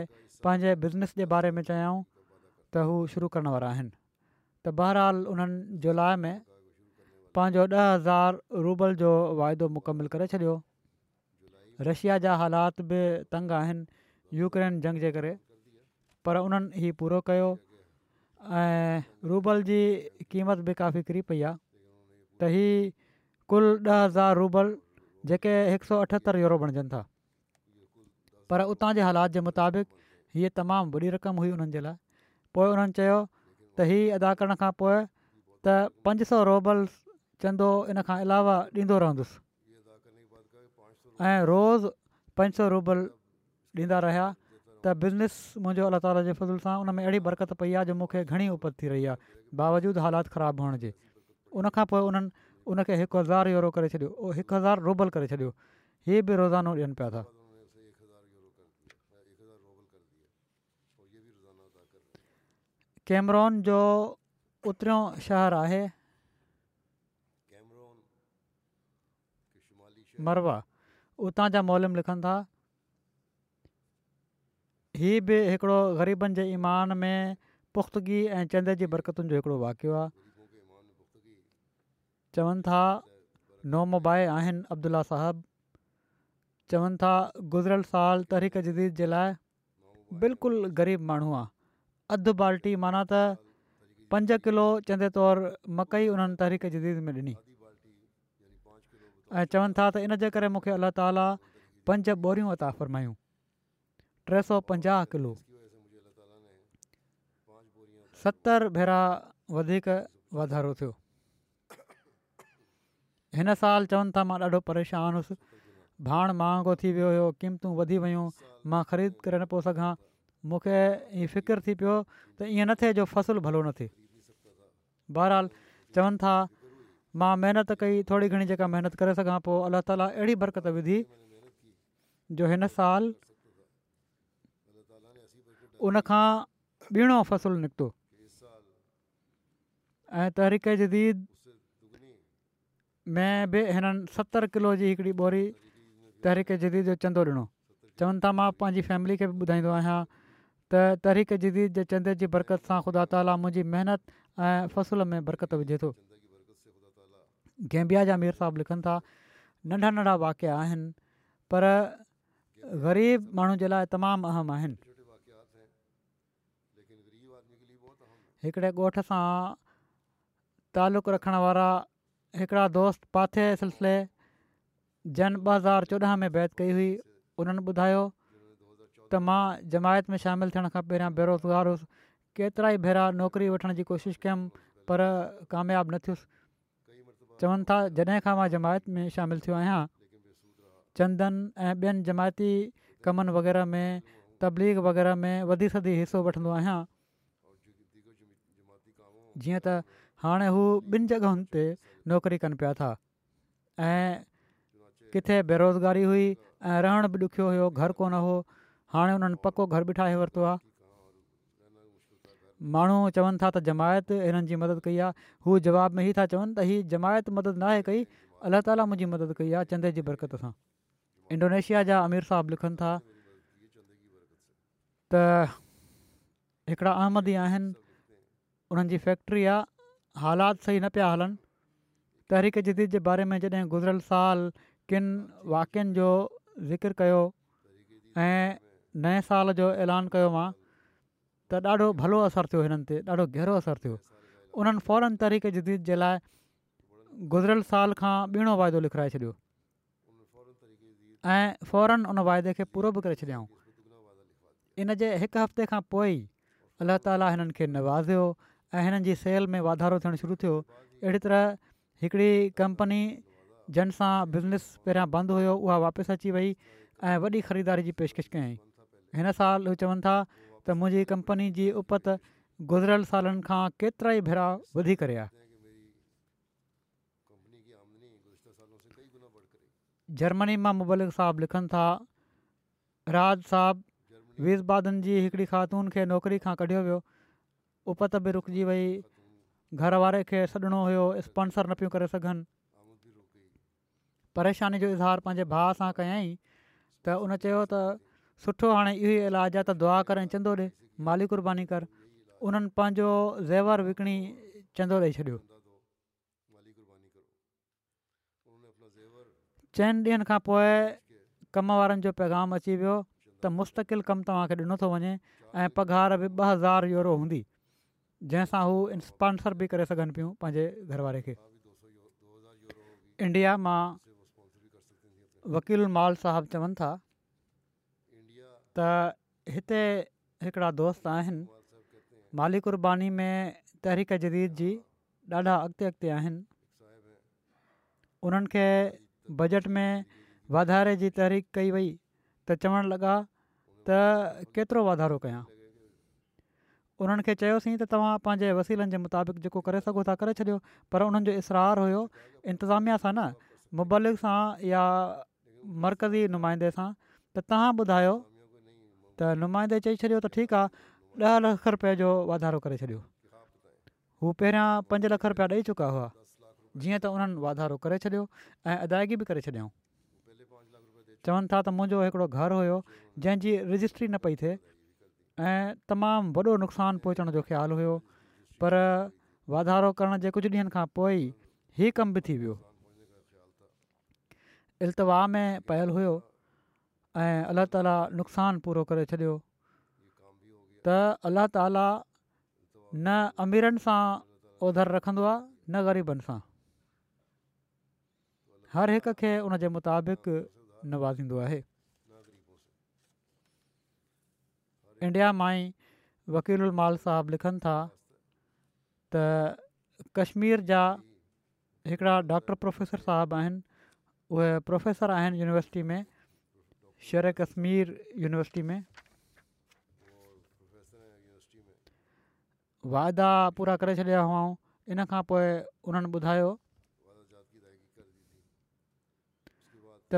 पंहिंजे बिज़नेस जे बारे में चयऊं त हू शुरू करण वारा आहिनि त बहरहाल उन्हनि जुलाई में पंहिंजो ॾह हज़ार रूबल जो वाइदो मुकमलु करे छॾियो रशिया जा हालात बि तंग आहिनि यूक्रेन जंग जे करे पर उन्हनि हीउ पूरो कयो ऐं रूबल जी क़ीमत बि काफ़ी किरी पई आहे त हीअ कुल ॾह हज़ार रूबल जेके हिकु सौ अठहतरि यूरो बणिजनि था पर उतां जे हालात जे मुताबिक़ हीअ तमामु वॾी रक़म हुई उन्हनि जे लाइ पोइ उन्हनि चयो त हीअ अदा करण खां पोइ त पंज सौ रोबल चंदो इन खां अलावा ॾींदो रहंदुसि ऐं रोज़ पंज सौ रूबल ॾींदा रहिया त बिज़नेस मुंहिंजो अलाह ताला जे फज़ूल सां उन में अहिड़ी बरक़त पई आहे जो मूंखे घणी थी रही आहे बावजूदि हालात ख़राबु हुअण जे उनखां पोइ उन्हनि उन खे हिकु हज़ार यूरो करे छॾियो हिकु हज़ार रूबल करे छॾियो हीअ बि रोज़ानो ॾियनि पिया था कैमरोन जो उतिरियों शहरु आहे मरवा उतां जा मॉलम लिखनि था हीउ बि हिकिड़ो ग़रीबनि जे ईमान में पुख़्तगी ऐं चंद जी बरकतुनि जो हिकिड़ो वाकिह आहे चवनि था नोमोबाइ आहिनि अब्दुल्ला साहिबु चवनि था गुज़िरियल साल तहरीक जदीद जे लाइ बिल्कुलु ग़रीब माण्हू आहे अधु बाल्टी माना त पंज किलो चंदे तौरु मकई उन्हनि तहरीक जदीद में ॾिनी ऐं चवनि था त इनजे करे मूंखे अलाह ताला पंज बोरियूं वता फरमायूं टे सौ पंजाह किलो सतरि भेरा वधीक वाधारो थियो हिन साल चवनि था मां ॾाढो परेशान हुउसि भाण महांगो थी वियो हुयो क़ीमतूं वधी वियूं मां ख़रीद करे न पियो सघां मूंखे ई फिकर थी पियो त ईअं न थिए जो फ़सुलु भलो न थिए बहरहाल चवनि था मां महिनत कई थोरी घणी जेका महिनत करे सघां पोइ अलाह ताला अहिड़ी बरक़त विधी जो हिन साल उनखां ॿीणो फ़सुलु निकितो ऐं तहरीक में बि हिननि सतरि किलो जी हिकिड़ी ॿोरी तहरीक जिदी जो चंदो ॾिनो चवनि था मां पंहिंजी फैमिली खे बि ॿुधाईंदो आहियां त तहरीक जदीद जे चंद जी बरक़त सां ख़ुदा ताला मुंहिंजी महिनत ऐं फ़सुल में बरक़त विझे थो गेंबिया जा मीर साहब लिखनि था नंढा नंढा वाकिया आहिनि पर ग़रीब माण्हुनि जे लाइ तमामु अहम आहिनि हिकिड़े ॻोठ सां तालुक़ु रखण वारा हिकिड़ा दोस्त पाथे जे सिलसिले जन ॿ हज़ार चोॾहं में बैत कई हुई उन्हनि ॿुधायो त मां जमायत में शामिलु थियण खां पहिरियां बेरोज़गार हुयुसि केतिरा ई भेरा नौकिरी वठण जी कोशिशि कयुमि पर कामयाबु न थियुसि चवनि था जॾहिं खां मां जमायत में शामिलु थियो आहियां चंदनि ऐं ॿियनि जमायती कमनि वग़ैरह में तबलीग वग़ैरह में वधी सदी हिसो वठंदो आहियां जीअं त हाणे हू ॿिनि जॻहियुनि नौकरी कनि पिया था ऐं किथे बेरोज़गारी हुई ऐं रहण बि ॾुखियो हुयो घरु कोन हो हाणे उन्हनि पको घरु ॿिठा वरितो आहे माण्हू चवनि था त जमायत हिननि जी मदद कई आहे हू जवाब में हीअ था चवनि त हीअ जमायत मदद नाहे कई अलाह ताला मुंहिंजी मदद कई आहे चंदे जी बरकत सां इंडोनेशिया जा अमिर साहबु लिखनि था त हिकिड़ा अहमदी आहिनि उन्हनि जी फैक्ट्री आहे हालात सही न पिया हलनि तहरीक़ जदीद जे बारे में जॾहिं गुज़िरियल साल किनि वाक्यनि जो ज़िकर कयो नए साल जो ऐलान कयो मां त ॾाढो भलो असरु थियो हिननि ते ॾाढो गहिरो असरु थियो उन्हनि फौरन तहरीक़ जदीद जे लाइ गुज़िरियल साल खां ॿीणो वाइदो लिखाए छॾियो ऐं फौरन उन वाइदे खे पूरो बि करे छॾियऊं इन जे हिकु हफ़्ते खां पोइ अलाह ताली हिननि खे नवाज़ियो ऐं हिननि जी सेल में वाधारो थियणु शुरू थियो अहिड़ी तरह हिकिड़ी कंपनी जंहिंसां बिज़नेस पहिरियां बंदि हुयो उहा वापसि अची वई ऐं वॾी ख़रीदारी जी पेशिक कयईं हिन साल हू चवनि था त मुंहिंजी कंपनी जी उपत गुज़िरियल सालनि खां केतिरा ई भेरा वधी करे जर्मनी मां मुबलिक साहबु लिखनि था राज साहबु वीज़बादन जी हिकिड़ी ख़ातून खे नौकिरी खां कढियो वियो उपत बि रुकिजी वई घर वारे खे सॾिणो हुयो स्पोंसर न पियूं करे सघनि परेशानी जो इज़हार पंहिंजे भाउ सां कयई त उन चयो त सुठो हाणे इहो ई इलाजु आहे त दुआ कर ऐं चंदो ॾे माली कुर्बानी कर उन्हनि पंहिंजो ज़ेवर विकिणी चंदो ॾेई छॾियो चइनि ॾींहंनि खां पोइ कमु वारनि जो पैगाम अची वियो त मुस्तकिल कमु तव्हांखे ॾिनो थो वञे ऐं पघारु बि ॿ हज़ार यूरो हूंदी जंहिंसां हू इंस्पॉन्सर बि करे सघनि पियूं पंहिंजे घर वारे खे इंडिया मां वकील माल साहिबु चवनि था त हिते हिकिड़ा दोस्त आहिनि माली कुर्बानी में तहरीक जदीद जी ॾाढा अॻिते अॻिते आहिनि बजट में वाधारे जी तहरीक कई वई त चवणु लॻा त केतिरो वाधारो कयां उन्हनि खे चयोसीं त तव्हां पंहिंजे वसीलनि जे मुताबिक़ जेको करे सघो था करे छॾियो पर उन्हनि जो इसरहार हुयो इंतिज़ामिया सां न मुबलिक सां या मर्कज़ी नुमाइंदे सां त तव्हां ॿुधायो त नुमाइंदे चई छॾियो त ठीकु आहे ॾह लख रुपए जो वाधारो करे छॾियो हू पहिरियां पंज लख रुपया ॾेई चुका हुआ जीअं त उन्हनि वाधारो करे छॾियो ऐं अदायगी बि करे छॾियऊं चवनि था त मुंहिंजो हिकिड़ो हुयो जंहिंजी रजिस्ट्री न पई थिए ऐं तमामु वॾो नुक़सानु पहुचण जो ख़्यालु हुओ पर वाधारो करण जे कुझु ॾींहनि खां पोइ ई कमु बि थी वियो इल्तवा में पयलु हुओ ऐं अल्लाह ताला नुक़सानु पूरो करे छॾियो त अल्लाह ताला न अमीरनि सां ओधर रखंदो न ग़रीबनि सां हर हिक खे उन मुताबिक़ नवाज़ींदो आहे इंडिया मां ई वकील उल माल साहिबु लिखनि था त कश्मीर जा हिकिड़ा डॉक्टर प्रोफेसर साहिबु आहिनि उहे प्रोफेसर आहिनि यूनिवर्सिटी में शेर कश्मीर यूनिवर्सिटी में वाइदा पूरा करे छॾिया हुआ इन खां पोइ उन्हनि ॿुधायो त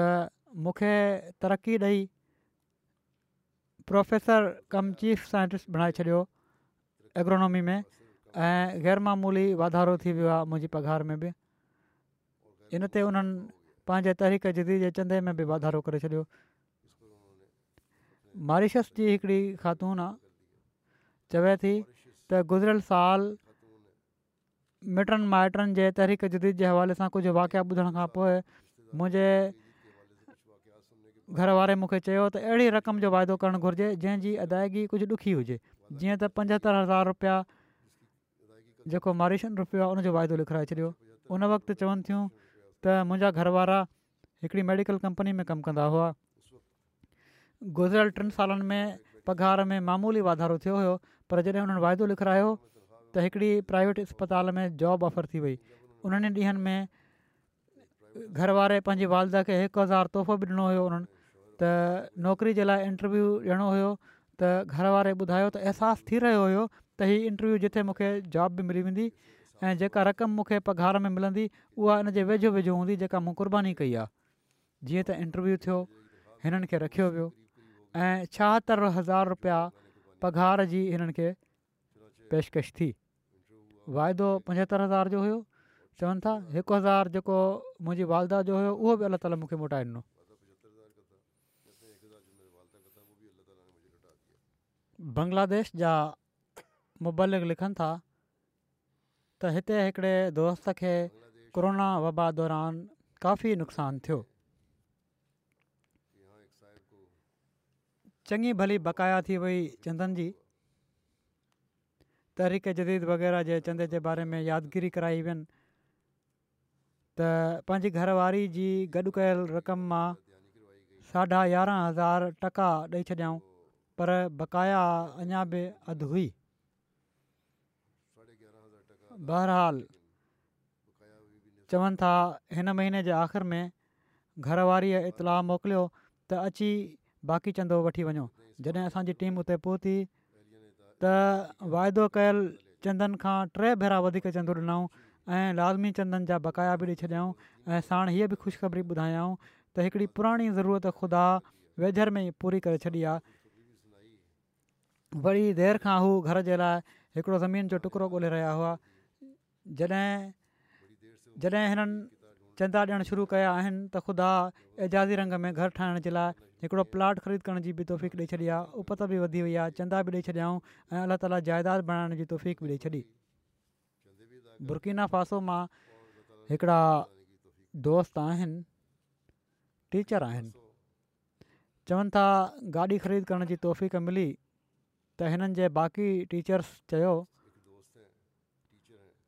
मूंखे तरक़ी ॾेई प्रोफेसर कम चीफ साइंटिस्ट बणाए छॾियो एग्रोनॉमी में ऐं ग़ैरमामूली वाधारो थी वियो आहे मुंहिंजी पघार में बि इनते उन्हनि पंहिंजे तहरीक जुदी जे चंदे में बि वाधारो करे छॾियो मारीशस जी हिकिड़ी ख़ातून आहे चवे थी त गुज़िरियल साल मिटनि माइटनि जे तहरीक जुदी जे हवाले सां कुझु वाक़िआ ॿुधण खां पोइ मुंहिंजे घर वारे मूंखे चयो त अहिड़ी रक़म जो वाइदो करणु घुरिजे जंहिंजी अदायगी कुझु ॾुखी हुजे जीअं त पंजहतरि हज़ार रुपिया जेको मारिशन रुपियो आहे उनजो वाइदो लिखाए छॾियो उन वक़्तु चवनि थियूं त मुंहिंजा घर वारा हिकिड़ी मेडिकल कंपनी में कमु कंदा हुआ गुज़िरियल टिनि सालनि में पघार में मामूली वाधारो थियो हुयो पर जॾहिं हुननि वाइदो लिखायो त हिकिड़ी प्राइवेट अस्पताल में जॉब ऑफर थी वई उन्हनि ॾींहंनि में घर वारे पंहिंजी वालद खे हिकु हज़ार तोहफ़ो बि ॾिनो हुयो उन्हनि त नौकिरी जे लाइ इंटरव्यू ॾियणो हुयो त घर वारे ॿुधायो त अहसासु थी रहियो हुयो त हीअ इंटरव्यू जिथे मूंखे जॉब बि मिली वेंदी ऐं जेका रक़म मूंखे पघार में मिलंदी उहा इन जे वेझो वेझो हूंदी जेका मूं कुर्बानी कई आहे जीअं त इंटरव्यू थियो हिननि खे रखियो वियो ऐं छाहतरि हज़ार रुपया पघार जी हिननि खे थी वाइदो पंजहतरि हज़ार जो हुयो चवनि था हिकु हज़ार जेको मुंहिंजी वालदा जो हुयो उहो बि अलाह मूंखे बंग्लादेश जा मुबलिक लिखनि था त हिते हिकिड़े दोस्त खे कोरोना वबा दौरान काफ़ी नुक़सानु थियो चङी भली बक़ाया थी वई चंदनि जी तहरीक जदीद वग़ैरह जे चंदे जे बारे में यादगिरी कराई वियनि त पंहिंजी घरवारी जी गॾु कयल रक़म मां साढा यारहं हज़ार टका ॾेई छॾियाऊं पर बक़ाया अञा बि अधु हुई बहरहाल चवनि था हिन महीने जे आख़िर में घरवारीअ इतलाउ मोकिलियो त अची बाक़ी चंदो वठी वञो जॾहिं असांजी टीम उते पहुती त वाइदो कयल चंदनि खां टे भेरा वधीक चंदो ॾिनऊं ऐं लाज़मी चंदनि जा बकाया बि ॾेई छॾियाऊं ऐं साण हीअ बि ख़ुशिखबरी ॿुधायऊं त हिकिड़ी पुराणी ज़रूरत ख़ुदा वेझर में पूरी करे छॾी आहे वरी देरि खां हू घर जे लाइ हिकिड़ो ज़मीन जो टुकड़ो ॻोल्हे रहिया हुआ जॾहिं जॾहिं हिननि चंदा ॾियणु शुरू कया आहिनि त ख़ुदा एजाज़ी रंग में घर ठाहिण जे लाइ हिकिड़ो प्लाट ख़रीद करण जी बि तौफ़ीक ॾेई छॾी आहे उपत बि वधी वई आहे चंदा बि ॾेई छॾियाऊं ऐं अलाह ताला जाइदाद बणाइण जी तौफ़ीक़ बि ॾेई छॾी फासो मां हिकिड़ा दोस्त आहिनि टीचर आहिनि चवनि था गाॾी ख़रीद करण जी मिली त हिननि जे बाक़ी टीचर्स चयो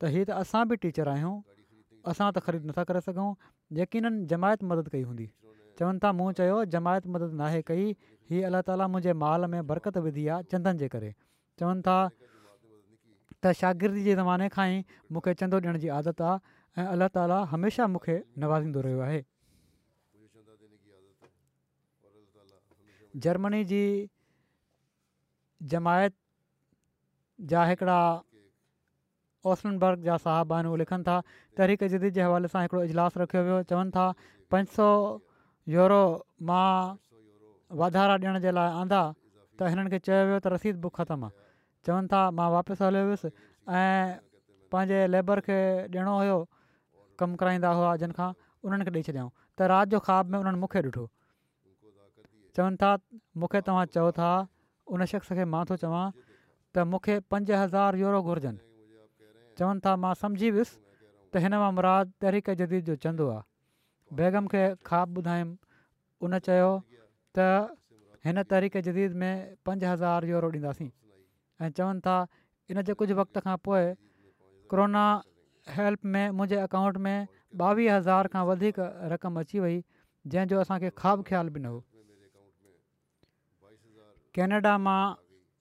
त हीअ त असां बि टीचर आहियूं असां त ख़रीद नथा करे सघूं यकीननि जमायत मदद कई हूंदी चवनि था मूं चयो जमायत मदद नाहे कई हीअ अलाह ताला मुंहिंजे माल में बरक़त विधी आहे चंदनि जे करे चवनि था त शागिर्द जे ज़माने खां ई मूंखे चंदो ॾियण जी आदत आहे ऐं अलाह ताला हमेशह मूंखे नवाज़ींदो रहियो आहे जर्मनी जी जमायत जा हिकिड़ा ओसमिन जा साहब आहिनि उहे लिखनि था तरीक़ा जदीद जे हवाले सां हिकिड़ो इजलास रखियो वियो चवनि था पंज सौ यूरो मां वाधारा ॾियण जे लाइ आंदा त हिननि खे चयो वियो त रसीद बुक ख़तमु आहे चवनि था मां वापसि हलियो हुयुसि ऐं पंहिंजे लेबर खे ॾियणो हुयो कमु कराईंदा हुआ जंहिंखां उन्हनि खे ॾेई छॾियऊं त राति जो ख़्वाब में उन्हनि मूंखे ॾिठो चवनि था मूंखे तव्हां चओ था उन शख़्स खे मां थो चवां त मूंखे पंज हज़ार यूरो घुरिजनि चवनि था मां सम्झी वियुसि त हिन मां मुराद तहरीक जदीद जो चंदो आहे बेगम खे ख्वाबु ॿुधायुमि उन चयो त हिन तहरीक़ जदीद में पंज हज़ार यूरो ॾींदासीं ऐं चवनि था इन जे कुझु वक़्त खां पोइ कोरोना हेल्प में मुंहिंजे अकाउंट में ॿावीह हज़ार खां रक़म अची वई जंहिंजो असांखे ख़्वाबु ख़्यालु बि न हो कैनेडा मां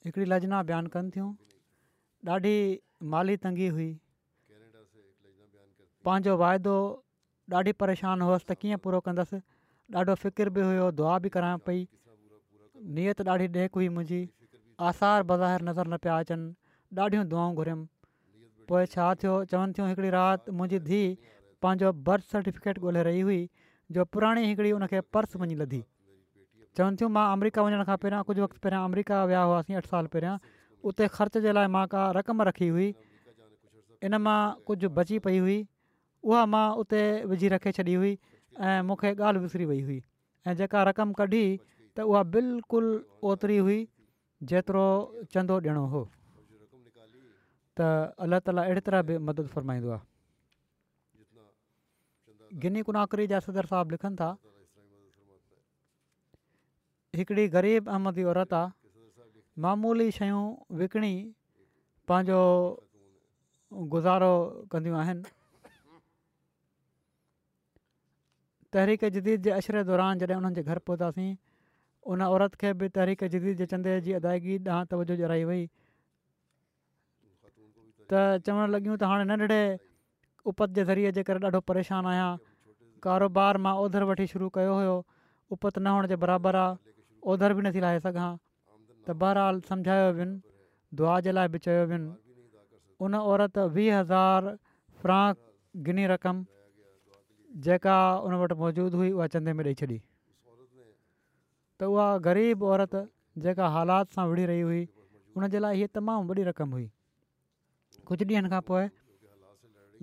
हिकिड़ी लजना बयानु कनि थियूं ॾाढी माली तंगी हुई पंहिंजो वाइदो ॾाढी परेशानु हुअसि त कीअं पूरो कंदसि ॾाढो फ़िकिर बि हुयो दुआ बि करायां पई नियत ॾाढी ॾेकु हुई मुंहिंजी आसार बाज़ारि नज़र न पिया अचनि ॾाढियूं दुआऊं घुरियुमि पोइ छा थियो चवनि थियूं हिकिड़ी राति मुंहिंजी धीउ पंहिंजो बर्थ सर्टिफिकेट ॻोल्हे रही हुई जो पुराणी हिकिड़ी उनखे पर्स वञी लधी चवनि थियूं मां अमेरिका वञण खां पहिरियां कुझु वक़्तु पहिरियां अमेरिका विया हुआसीं अठ साल पहिरियां उते ख़र्च जे लाइ मां का रक़म रखी हुई इन मां कुझु बची पई हुई उहा मां उते विझी रखे छॾी हुई ऐं मूंखे ॻाल्हि विसरी वई हुई ऐं जेका रक़म कढी त उहा बिल्कुलु ओतिरी हुई जेतिरो चंदो ॾियणो
हुओ
त अलाह ताला अहिड़ी तरह बि मदद फ़रमाईंदो आहे गिनी गुनाकरी जा सदर साहबु लिखनि था हिकिड़ी ग़रीब अहमदी औरत आहे मामूली शयूं विकिणी पंहिंजो गुज़ारो कंदियूं आहिनि तहरीक जदीद जे अशरे दौरान जॾहिं उन्हनि जे घर पहुतासीं उन औरत खे बि तहरीक जदीद जे चंदे जी अदायगी ॾांहुं तवजो जराई वई त चवणु लॻियूं त हाणे नंढिड़े उपत जे ज़रिए जे करे ॾाढो परेशानु आहियां कारोबार मां ओधर वठी शुरू कयो हुयो उपत न हुअण जे बराबरि आहे ओधर बि नथी लाहे सघां त बहरहाल सम्झायो बि दुआ जे लाइ बि चयो
عورت
उन औरत वीह हज़ार फ्रांक गिनी रक़म जेका उन वटि मौजूदु हुई उहा चंदे में ॾेई छॾी त उहा ग़रीब औरत जेका हालात सां विढ़ी रही हुई उनजे लाइ हीअ रक़म हुई कुझु ॾींहनि खां पोइ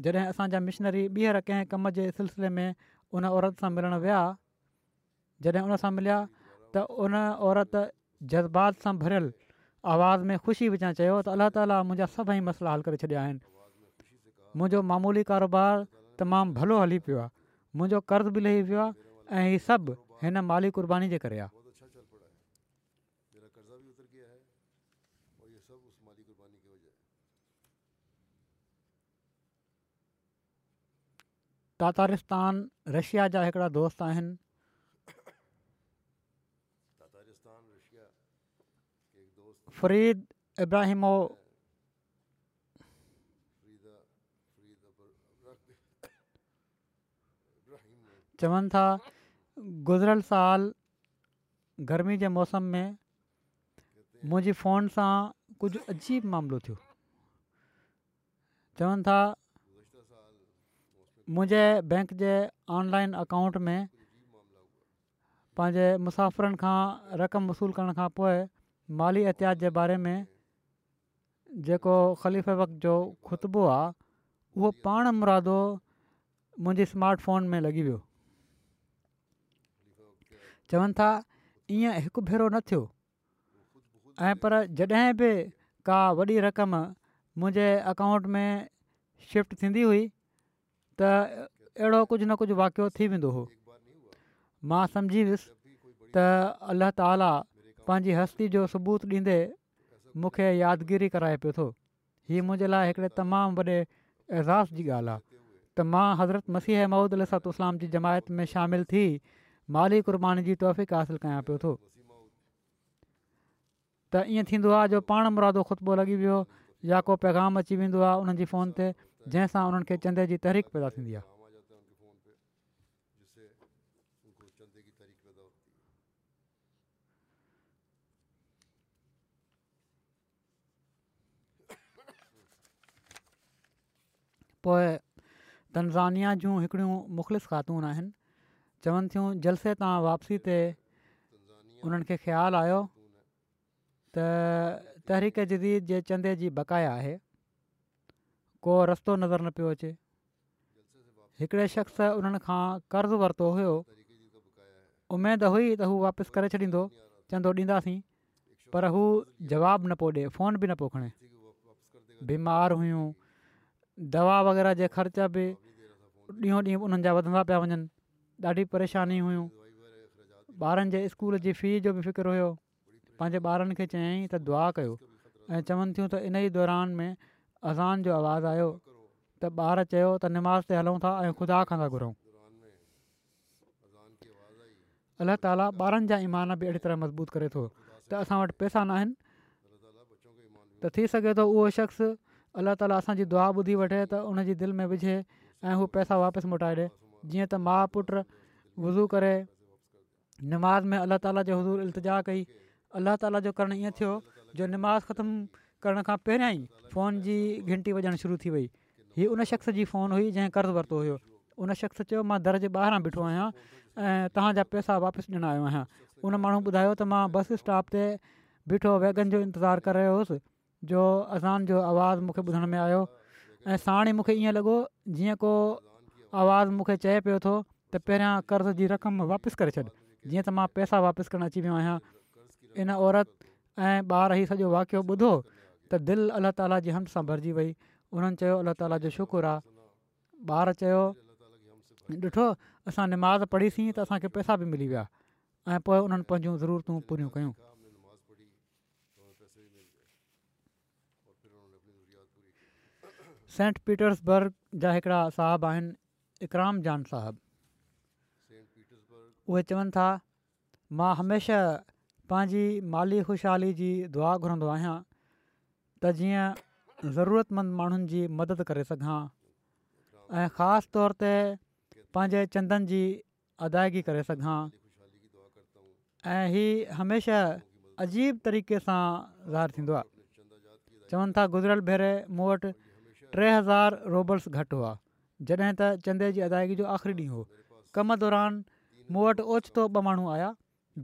जॾहिं असांजा मिशनरी ॿीहर कंहिं कम जे सिलसिले में उन औरत सां मिलणु विया जॾहिं उन सां त उन औरत जज़्बात सां भरियलु आवाज़ में ख़ुशी विझां चयो त अलाह ताला मुंहिंजा सभई हल करे छॾिया आहिनि मुंहिंजो मामूली कारोबार तमामु भलो हली पियो आहे मुंहिंजो कर्ज़ु बि लही वियो आहे ऐं ही सभु हिन माली क़ुर्बानी जे करे आहे तातारिस्तान रशिया जा हिकिड़ा दोस्त आहिनि फरीद इब्राहिमो चवनि था गुज़िरियल साल गर्मी जे मौसम में मुंहिंजी फ़ोन सां कुझु अजीबु मामिलो थियो चवनि था मुंहिंजे बैंक जे ऑनलाइन अकाउंट में पंहिंजे मुसाफ़िरनि खां रक़म वसूलु करण खां माली एहतियात जे बारे में जेको ख़लीफ़े वक़्त जो ख़ुतबो आहे उहो पाण मुरादो मुंहिंजे स्मार्ट फ़ोन में लॻी वियो चवनि था ईअं हिकु भेरो न थियो पर जॾहिं बि का वॾी रक़म मुंहिंजे अकाउंट में शिफ्ट थींदी हुई त अहिड़ो कुझु न कुझु वाक़ियो थी वेंदो
हुओ
मां सम्झी वियुसि त अल्लाह ताला पंहिंजी हस्ती जो सबूत ॾींदे मूंखे यादगिरी कराए पियो थो हीउ मुंहिंजे लाइ हिकिड़े तमामु वॾे ऐज़ाज़ जी ॻाल्हि आहे त मां हज़रत मसीह महूद अलस जी जमायत में शामिलु थी माली कुर्बानी जी तौफ़ीक़ हासिलु कयां पियो थो त ईअं थींदो आहे जो पाण मुरादो ख़ुतबो लॻी वियो या को पैगाम अची वेंदो आहे उन्हनि फोन ते जंहिंसां उन्हनि चंदे जी तहरीक़ पैदा थींदी आहे पोइ तनज़ानिया जूं हिकिड़ियूं मुख़लिफ़ ख़ातून आहिनि चवनि थियूं जलसे तव्हां वापसी ते उन्हनि खे ख़्यालु
आहियो
त तहरीक जदीद जे चंदे जी बकाया आहे को रस्तो नज़र न पियो अचे हिकिड़े शख़्स उन्हनि खां कर्ज़ु वरितो हुयो उमेदु हुई त हू वापसि करे छॾींदो चंदो ॾींदासीं पर हू जवाबु न पियो ॾिए फोन बि न पोइ खणे बीमार हुयूं दवा वग़ैरह जे ख़र्चा बि ॾींहों ॾींहुं उन्हनि जा वधंदा पिया वञनि ॾाढी हुयूं ॿारनि जे स्कूल जी फी जो बि फ़िक्रु हुयो पंहिंजे ॿारनि खे चयाईं त दुआ कयो ऐं चवनि थियूं त इन ई दौरान में अज़ान जो आवाज़ु आयो त ॿार चयो त निमाज़ ते हलूं था ऐं ख़ुदा खां था घुरूं अल्ल्हा ताला ॿारनि जा ईमान बि अहिड़ी तरह मज़बूत करे थो त असां वटि पैसा न आहिनि त थी सघे थो उहो शख़्स अलाह ताला असांजी दुआ ॿुधी वठे त हुनजी दिलि में विझे ऐं हू पैसा वापसि मोटाए ॾिए जीअं त माउ पुटु वुज़ू करे नमाज़ में अलाह ताला जे हज़ूर इल्तिजा कई अलाह ताला जो करणु ईअं थियो जो नमाज़ ख़तमु करण खां पहिरियां ई फोन जी घंटी वॼणु शुरू थी वई हीअ उन शख़्स जी फ़ोन हुई जंहिं कर्ज़ु वरितो हुयो उन शख़्स चयो मां दर्जे ॿाहिरां बीठो आहियां ऐं तव्हांजा पैसा वापसि ॾिनो आयो आहियां उन माण्हू ॿुधायो त मां बस स्टॉप ते बीठो वैगन जो इंतज़ारु करे रहियो हुउसि जो अज़ान जो आवाज़ु मूंखे ॿुधण में आयो ऐं साण ई मूंखे ईअं लॻो जीअं को आवाज़ु मूंखे चए पियो थो त पहिरियां कर्ज़ जी रक़म वापसि करे छॾ जीअं त मां पैसा वापसि करणु अची वियो आहियां इन औरत ऐं ॿार ई सॼो वाक़ियो ॿुधो त दिलि अलाह ताला जी हम सां भरिजी वई उन्हनि चयो अलाह ताला जो शुक्रु आहे ॿारु चयो ॾिठो असां निमाज़ पढ़ीसीं त असांखे पैसा बि मिली विया ऐं पोइ उन्हनि पंहिंजूं ज़रूरतूं पूरियूं कयूं सेंट पीटर्सबर्ग जा हिकिड़ा साहिबु आहिनि इकराम जान साहिबु उहे चवनि था मां हमेशह पंहिंजी माली ख़ुशहाली जी दुआ घुरंदो आहियां त जीअं ज़रूरतमंद माण्हुनि जी मदद करे सघां ऐं ख़ासि तौर ते पंहिंजे चंदन जी अदायगी करे सघां ऐं ही हमेशह अजीब तरीक़े सां ज़ाहिर थींदो आहे चवनि था गुज़रियल भेरे मूं वटि टे हज़ार रोबल्स घटि हुआ जॾहिं त चंदे जी अदायगी जो आख़िरी ॾींहुं हो कम दौरान मूं वटि ओचितो ॿ माण्हू आया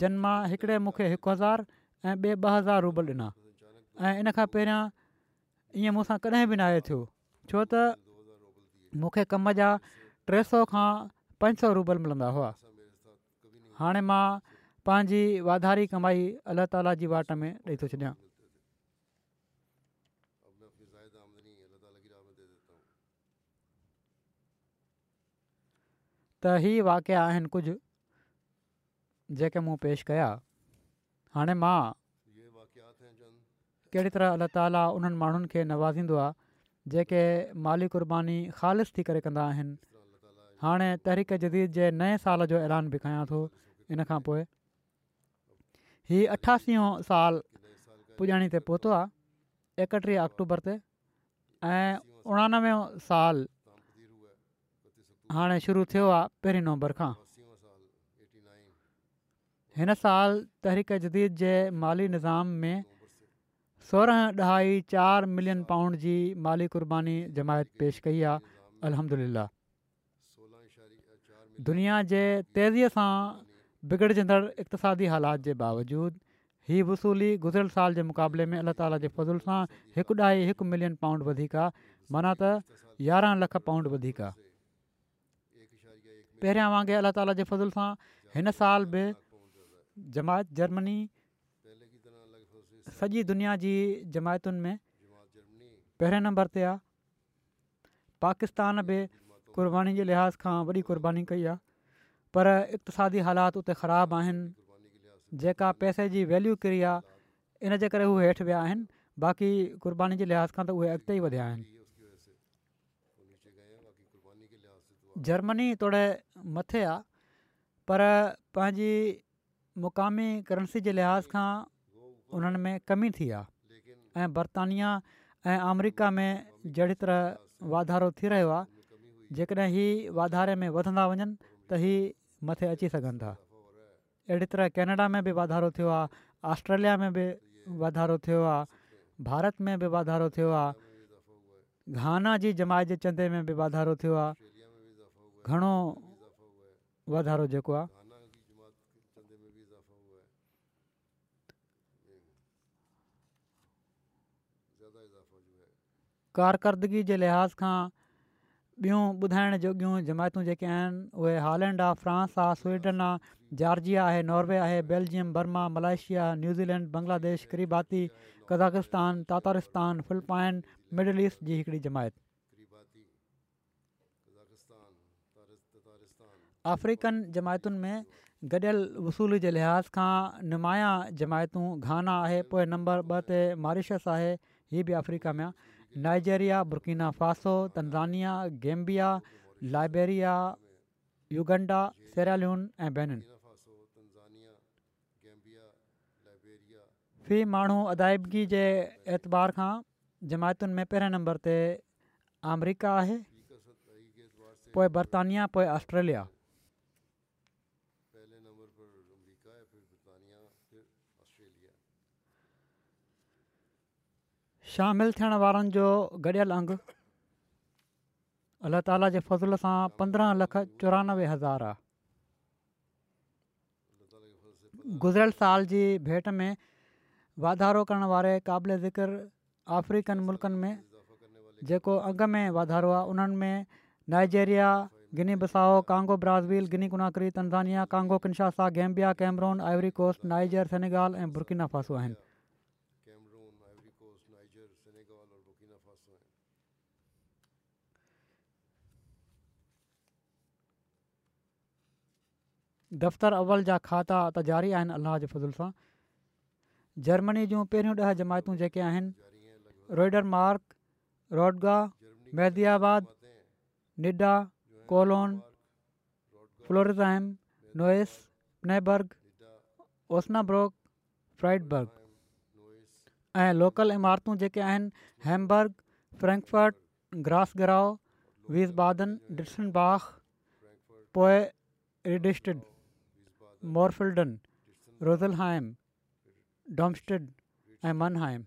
जिन मां हिकिड़े मूंखे हिकु हज़ार ऐं ॿिए ॿ हज़ार रूबल ॾिना ऐं इन खां पहिरियां ईअं मूंसां कॾहिं बि न आहे थियो छो त मूंखे कम जा टे सौ खां पंज सौ रूबल मिलंदा हुआ हाणे मां पंहिंजी वाधारी कमाई अलाह ताला जी वाट में ॾेई थो छॾियां त हीउ वाकिया आहिनि कुझु जेके मूं पेश कया हाणे मां कहिड़ी तरह अला ताला उन्हनि माण्हुनि खे नवाज़ींदो आहे जेके माली कुर्बानी ख़ालि थी करे कंदा आहिनि हाणे तहरीक जदीद जे नए साल जो ऐलान बि कयां थो इन खां पोइ अठासी साल पुॼाणी ते पहुतो आहे एकटीह अक्टूबर ते ऐं उणानवे साल हाणे शुरू थियो आहे पहिरीं नवंबर खां हिन साल तहरीक जदीद जे माली निज़ाम में सोरहं ॾह चारि मिलियन पाउंड जी माली कुर्बानी जमायत पेश कई आहे
अलहमल
दुनिया जे तेज़ीअ सां बिगड़जंदड़ इक़्तादी हालात जे बावजूदु हीअ वसूली गुज़िरियल साल जे मुक़ाबले में अलाह ताला जे फज़ुल सां हिकु ॾह हिकु मिलियन पाउंड वधीक आहे माना त यारहं लख पाउंड वधीक आहे पहिरियां वांगुरु अलाह ताला जे फज़ल सां हिन साल बि जमायत जर्मनी सॼी दुनिया जी जमायतुनि में पहिरें नंबर ते आहे पाकिस्तान बि क़ुर्बानी जे लिहाज़ खां वॾी क़ुर्बानी कई आहे पर इक़्तिसादी हालात उते ख़राबु आहिनि जेका पैसे जी वैल्यू किरी आहे इनजे करे उहे हेठि विया आहिनि बाक़ी क़ुर्बानी जे लिहाज़ खां त उहे अॻिते ई वधिया आहिनि जर्मनी तोड़े मथे आहे पर पंहिंजी मुकामी करंसी जे लिहाज़ खां उन्हनि में कमी थी आहे ऐं बर्तानिया ऐं अमरिका में जहिड़ी तरह वाधारो थी रहियो आहे जेकॾहिं हीउ वाधारे में वधंदा वञनि त हीउ मथे अची सघनि था अहिड़ी तरह केनेडा में बि वाधारो थियो आहे ऑस्ट्रेलिया में बि वाधारो थियो आहे भारत में बि वाधारो थियो आहे घाना जी जमायत जे चंदे में बि वाधारो थियो आहे
ઘણો વધારો જોકો આ જમાત સે મે બી اضافہ હુઆ હે
જ્યાદા ઇzafa હુઆ હે કાર્યક્ષમગી જે લિહાસખા બ્યુ બધાણ જોગ્યુ જમાતો જે કે હે હોલેન્ડ ઓફ ફ્રાન્સ આ સ્વીડન આ જર્જીયા હે નોર્વે હે Belgium Burma Malaysia New Zealand Bangladesh Kiribati Kazakhstan Tatarstan full પાયન મિડલ
ઈસ્ટ જી એકડી જમાત
अफ्रीकन जमायतुनि में गॾियल वसूल जे लिहाज़ खां निमाया जमायतूं घाना आहे पोइ नंबर ॿ ते मॉरीशस आहे हीअ बि अफ्रीका में आहे Nigeria Burkina Faso Tanzania Gambia Liberia Uganda सेलालुनि ऐं
बेन
फी माण्हू अदाइबी जे एतबार खां जमायतुनि में पहिरें नंबर ते अमरिका आहे पोइ बर्तानिया पोइ ऑस्ट्रेलिया शामिल थियण वारनि जो गॾियल अंग अल्ला ताला जे फ़ज़ुल सां पंद्रहं लख चोरानवे हज़ार आहे गुज़िरियल साल जी भेट में वाधारो करण वारे क़ाबिल ज़िक्र अफ्रीकन मुल्कनि में जेको अंग में वाधारो आहे उन्हनि में Nigeria Guinea Bissau Congo Brazil Guinea Conakry Tanzania Congo Kinshasa Gambia Cameroon Ivory Coast Niger Senegal ऐं फासो आहिनि दफ़्तरु अवल जा खाता त जारी आहिनि अलाह जे फज़ुल सां जर्मनी जूं पहिरियों ॾह जमायतूं जेके आहिनि रोइडरमार्क रोडगा
मेज़ियाबाद
निडा कोलोन फ्लोर नोइस नेबर्ग
ओसनाब्राइडबर्ग
ऐं लोकल इमारतूं जेके आहिनि हैम्बर्ग फ्रैंकफट ग्रासगराओ वीज़बादन
डाग
पोए रिडिस्टिड मोरफिल्डन रोज़लहाइम डॉम्स्टिड ऐं मनहाइम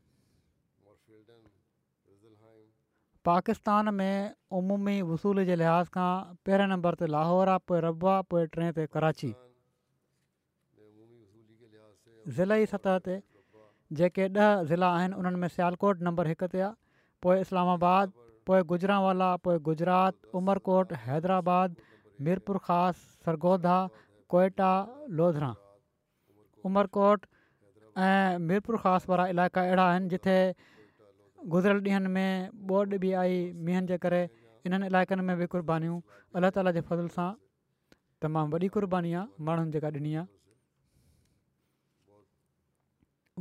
पाकिस्तान में उमूमी वसूल जे लिहाज़ खां पहिरें नंबर ते लाहौर आहे पोइ रबा पोइ टे ते कराची تے सतह ते जेके ॾह ज़िला आहिनि उन्हनि में सियलकोट नंबर हिक ते आहे पोइ इस्लामाबाद पोइ गुजरांवाला पोइ गुजरात उमरकोट हैदराबाद मीरपुर खास सरगोदा कोयटा लोधरा उमरकोट ऐं मीरपुर ख़ासि वारा इलाइक़ा अहिड़ा आहिनि जिते गुज़िरियल ॾींहंनि में ॿोड बि आई मींहनि जे करे इन्हनि इलाइक़नि में बि क़ुर्बानीूं अलाह ताला जे फज़ल सां तमामु वॾी क़ुर्बानी आहे माण्हुनि जेका ॾिनी आहे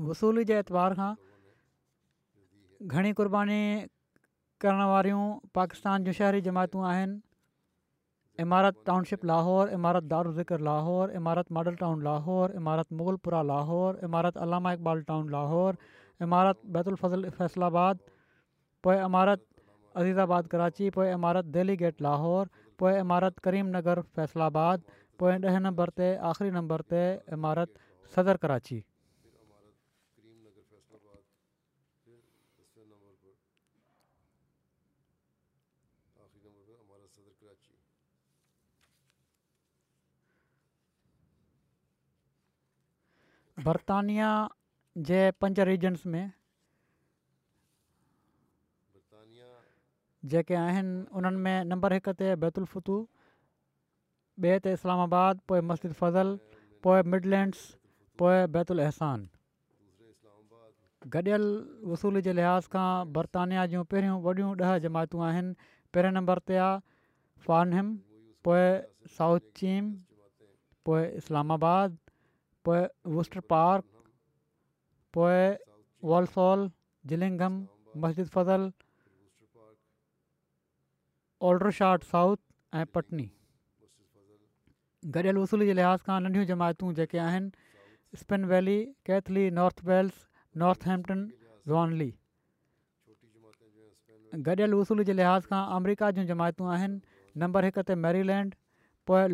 वसूली जे एतबार खां घणी क़ुर्बानी करण वारियूं पाकिस्तान जूं शहरी जमातूं आहिनि عمارت ٹاؤن شپ لاہور عمارت دار ذکر لاہور عمارت ماڈل ٹاؤن لاہور عمارت مغل پورہ لاہور عمارت علامہ اقبال ٹاؤن لاہور عمارت بیت الفضل فیصل آباد پوئے عمارت عزیز آباد کراچی پوئے عمارت دہلی گیٹ لاہور
پوئے عمارت کریم نگر فیصل آباد دہ نمبر تے آخری نمبر تے عمارت صدر کراچی
बर्तानिया जे पंज रीजन्स
جے
जेके आहिनि उन्हनि में नंबर हिक ते بیت الفتو بیت اسلام آباد پوئے مسجد فضل پوئے मिडलैंड्स پوئے
بیت الاحسان
گڈیل وصول کے لحاظ کا बर्तानिया جو पहिरियूं وڈیوں ॾह جماعتوں आहिनि पहिरें نمبر تے आहे फानहिम ساؤتھ साउथ
चीन
اسلام
آباد ووسٹر پارک والفال جلنگم
مسجد Fazl Aldershot South Putney گرل اصولی کے لحاظ کا ننڈیوں جماعتوں کے Spen Valley
Keighley North
Wales Northampton زونلی گڑیل اصولی کے لحاظ کا امریکہ جی جماعتوں نمبر ایک تیریلینڈ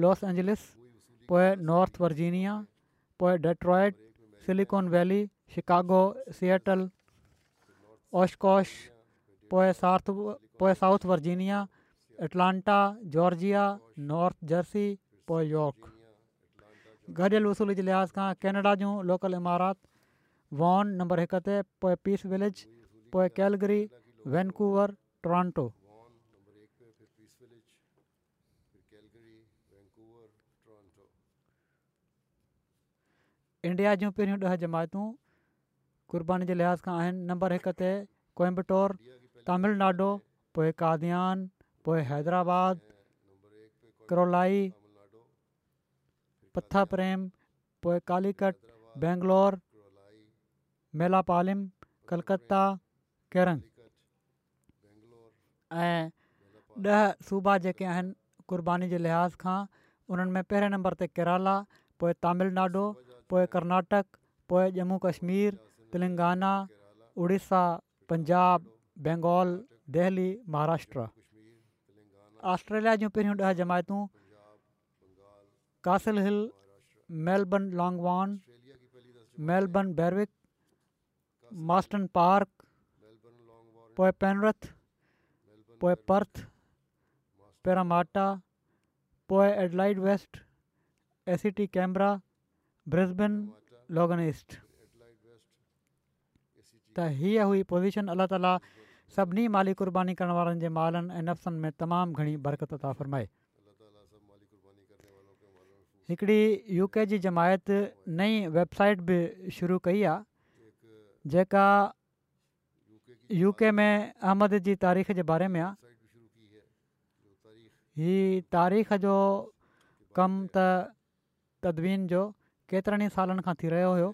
لاس اینجلس پی North Virginia Detroit Silicon Valley Chicago سل اوشکوش ساؤتھ ورجینیا ایٹلانٹا جویا نارتھ جرسی یارک گرل وصول کے جی لحاظ کا کناڈا جو لوکل
عمارت وارن نمبر ایک سے پیس ولیج تو کیلگری وینکوور ٹورانٹو
इंडिया जूं पहिरियूं ॾह जमातूं क़ुर्बानी जे लिहाज़ खां आहिनि नंबर हिक ते
कोयबटूर
तमिलनाडु पोइ काद्यान पोइ हैदराबाद करौलाई पथर प्रेम पोइ कालिकट बैंगलोर मेलापालिम कलकत्ता
केर
ऐं ॾह सूबा जेके आहिनि क़रबानी जे लिहाज़ खां उन्हनि में पहिरें नंबर ते केरला पोइ तमिलनाडु تو کرناٹک
جموں کشمیر تلنگانہ اڑیسہ پنجاب
بنگال دہلی مہاراشٹر آسٹریلیا
جی پہ دہ
جماعتوں Castle
Hill
Melbourne
لانگوان
Melbourne
Berwick
Marsden Park Penrith P Perth Parramatta P
Adelaide
West A
C T camera
लोगनीस्ट हीअ हुई पोज़ीशन अल्ला ताला सभिनी माली कुर्बानी करण वारनि जे मालनि ऐं नफ़्सनि में तमामु घणी बरकत हिकिड़ी यू के जी जमायत नई वेबसाइट बि शुरू कई आहे जेका यू के में अहमद जी तारीख़ जे बारे में आहे
हीअ तारीख़
जो कमु त तदवीन जो केतिरनि ई सालनि खां थी रहियो हुयो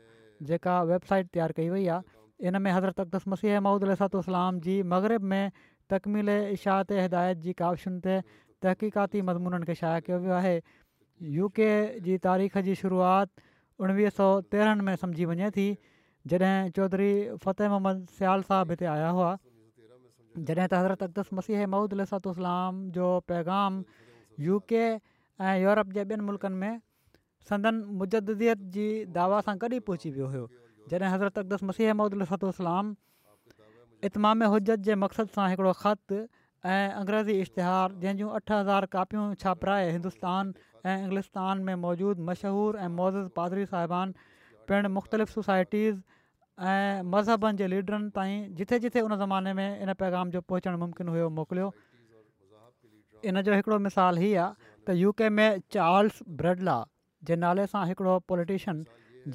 जेका वेबसाइट तयारु कई वई आहे इन में हज़रत अक़दस मसीह महूद इलात जी मग़रब में तकमील इशाहित हिदायत जी कावशशुनि ते तहक़ीक़ाती मज़मूननि खे शाया कयो वियो आहे यू के जी तारीख़ जी शुरूआति उणिवीह सौ तेरहनि में सम्झी वञे थी जॾहिं चौधरी फ़तेह मोहम्मद सियाल साहबु हिते आया हुआ जॾहिं त हज़रत अक़दस मसीह महूदल लसातलाम जो पैगाम यू के ऐं यूरोप जे ॿियनि मुल्कनि में संदन मुजदज़त जी दावा सां गॾु पहुची वियो हुयो जॾहिं हज़रत अक़दस मसीह
अमुलाम
इतमाम हुजत जे मक़सदु सां हिकिड़ो ख़त ऐं अंग्रेज़ी इश्तिहार जंहिंजूं अठ हज़ार कापियूं छापराए हिंदुस्तान ऐं इंग्लिस्तान में मौजूदु मशहूरु ऐं मौज़िज़ पादरी साहिबान पिणु मुख़्तलिफ़ सोसाइटीज़ ऐं मज़हबनि जे लीडरनि ताईं जिथे जिथे उन ज़माने में इन पैगाम जो पहुचणु मुमकिन हुयो मोकिलियो इन जो हिकिड़ो मिसाल हीउ आहे त यू में चार्ल्स जे नाले सां हिकिड़ो पॉलिटिशन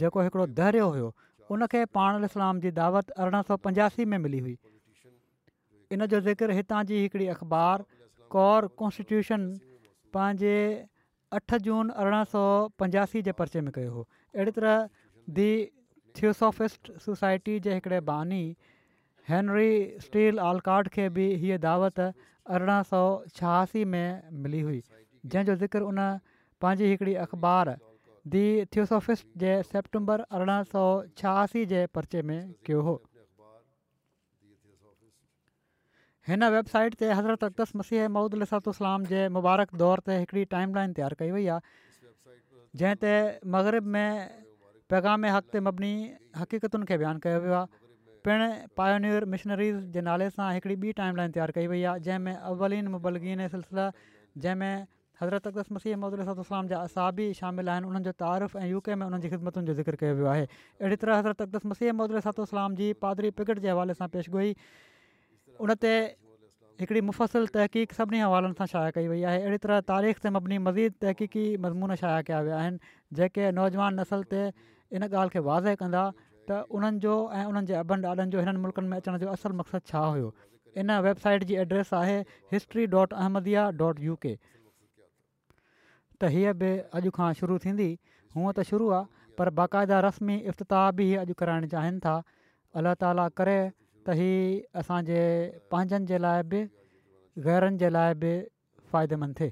जेको हिकिड़ो धैर्यो हुयो उनखे पाण इलाम जी दावत अरिड़हं सौ पंजासी में मिली हुई इन जो ज़िक्र हितां जी हिकिड़ी अख़बार कौर कॉन्स्टिट्यूशन पंहिंजे अठ जून अरिड़हं सौ पंजासी जे पर्चे में कयो हो अहिड़ी तरह दी थियोसोफिस्ट सोसाइटी जे हिकिड़े बानी हैनरी स्टील आलकाड खे बि हीअ दावत अरिड़हं सौ छहासी में मिली हुई जंहिंजो ज़िक्र उन पंहिंजी हिकिड़ी अख़बार दी थियोसोफिस्ट जे सेप्टेंबर अरिड़हं सौ छहासी जे पर्चे में कयो हो हिन वेबसाइट ते हज़रत अख़्तस मसीह महुूदु लिसातलाम जे मुबारक दौर ते हिकिड़ी टाइम लाइन तयारु कई वई आहे जंहिं ते मग़रब में पैगामे हक़ ते मबनी हक़ीक़तुनि खे बयानु कयो वियो आहे पिणु पायोनीर मिशनरीज़ जे नाले सां हिकिड़ी ॿी टाइम तयारु कई वई आहे जंहिंमें अव्लीनि मुबलगिन सिलसिला जंहिंमें हज़रत अक़दस मसीह महदिल जा असाबी शामिल आहिनि उन्हनि जो तारीफ़ ऐं यू के में उन्हनि जी ख़िदमतुनि जो ज़िक्र कयो वियो आहे अहिड़ी तरह हज़रत अक़दस मसीह मौदिल जी पादरी पिग जे हवाले सां पेशगोई उन ते हिकिड़ी मुफ़सिल तहक़ीक़ सभिनी हवालनि सां शाया कई वई आहे अहिड़ी तरह तारीख़ ते मबनी मज़ीद तहक़ीक़ी मज़मून शाया कया विया आहिनि जेके नौजवान नसल ते इन ॻाल्हि खे वाज़े कंदा त उन्हनि जो ऐं उन्हनि जे अभनि ॾाॾनि जो हिननि मुल्कनि में अचण जो असल मक़सदु छा हुयो इन वेबसाइट जी एड्रेस आहे history dot Ahmadiyya dot U K त हीअ बि अॼु खां शुरू थींदी हूअं त शुरू आहे पर बाक़ाइदा रस्मी इफ़्तिताह बि अॼु कराइण चाहिनि था अलाह ताला करे त हीअ असांजे पंहिंजनि जे लाइ बि गैरनि जे लाइ बि फ़ाइदेमंद थिए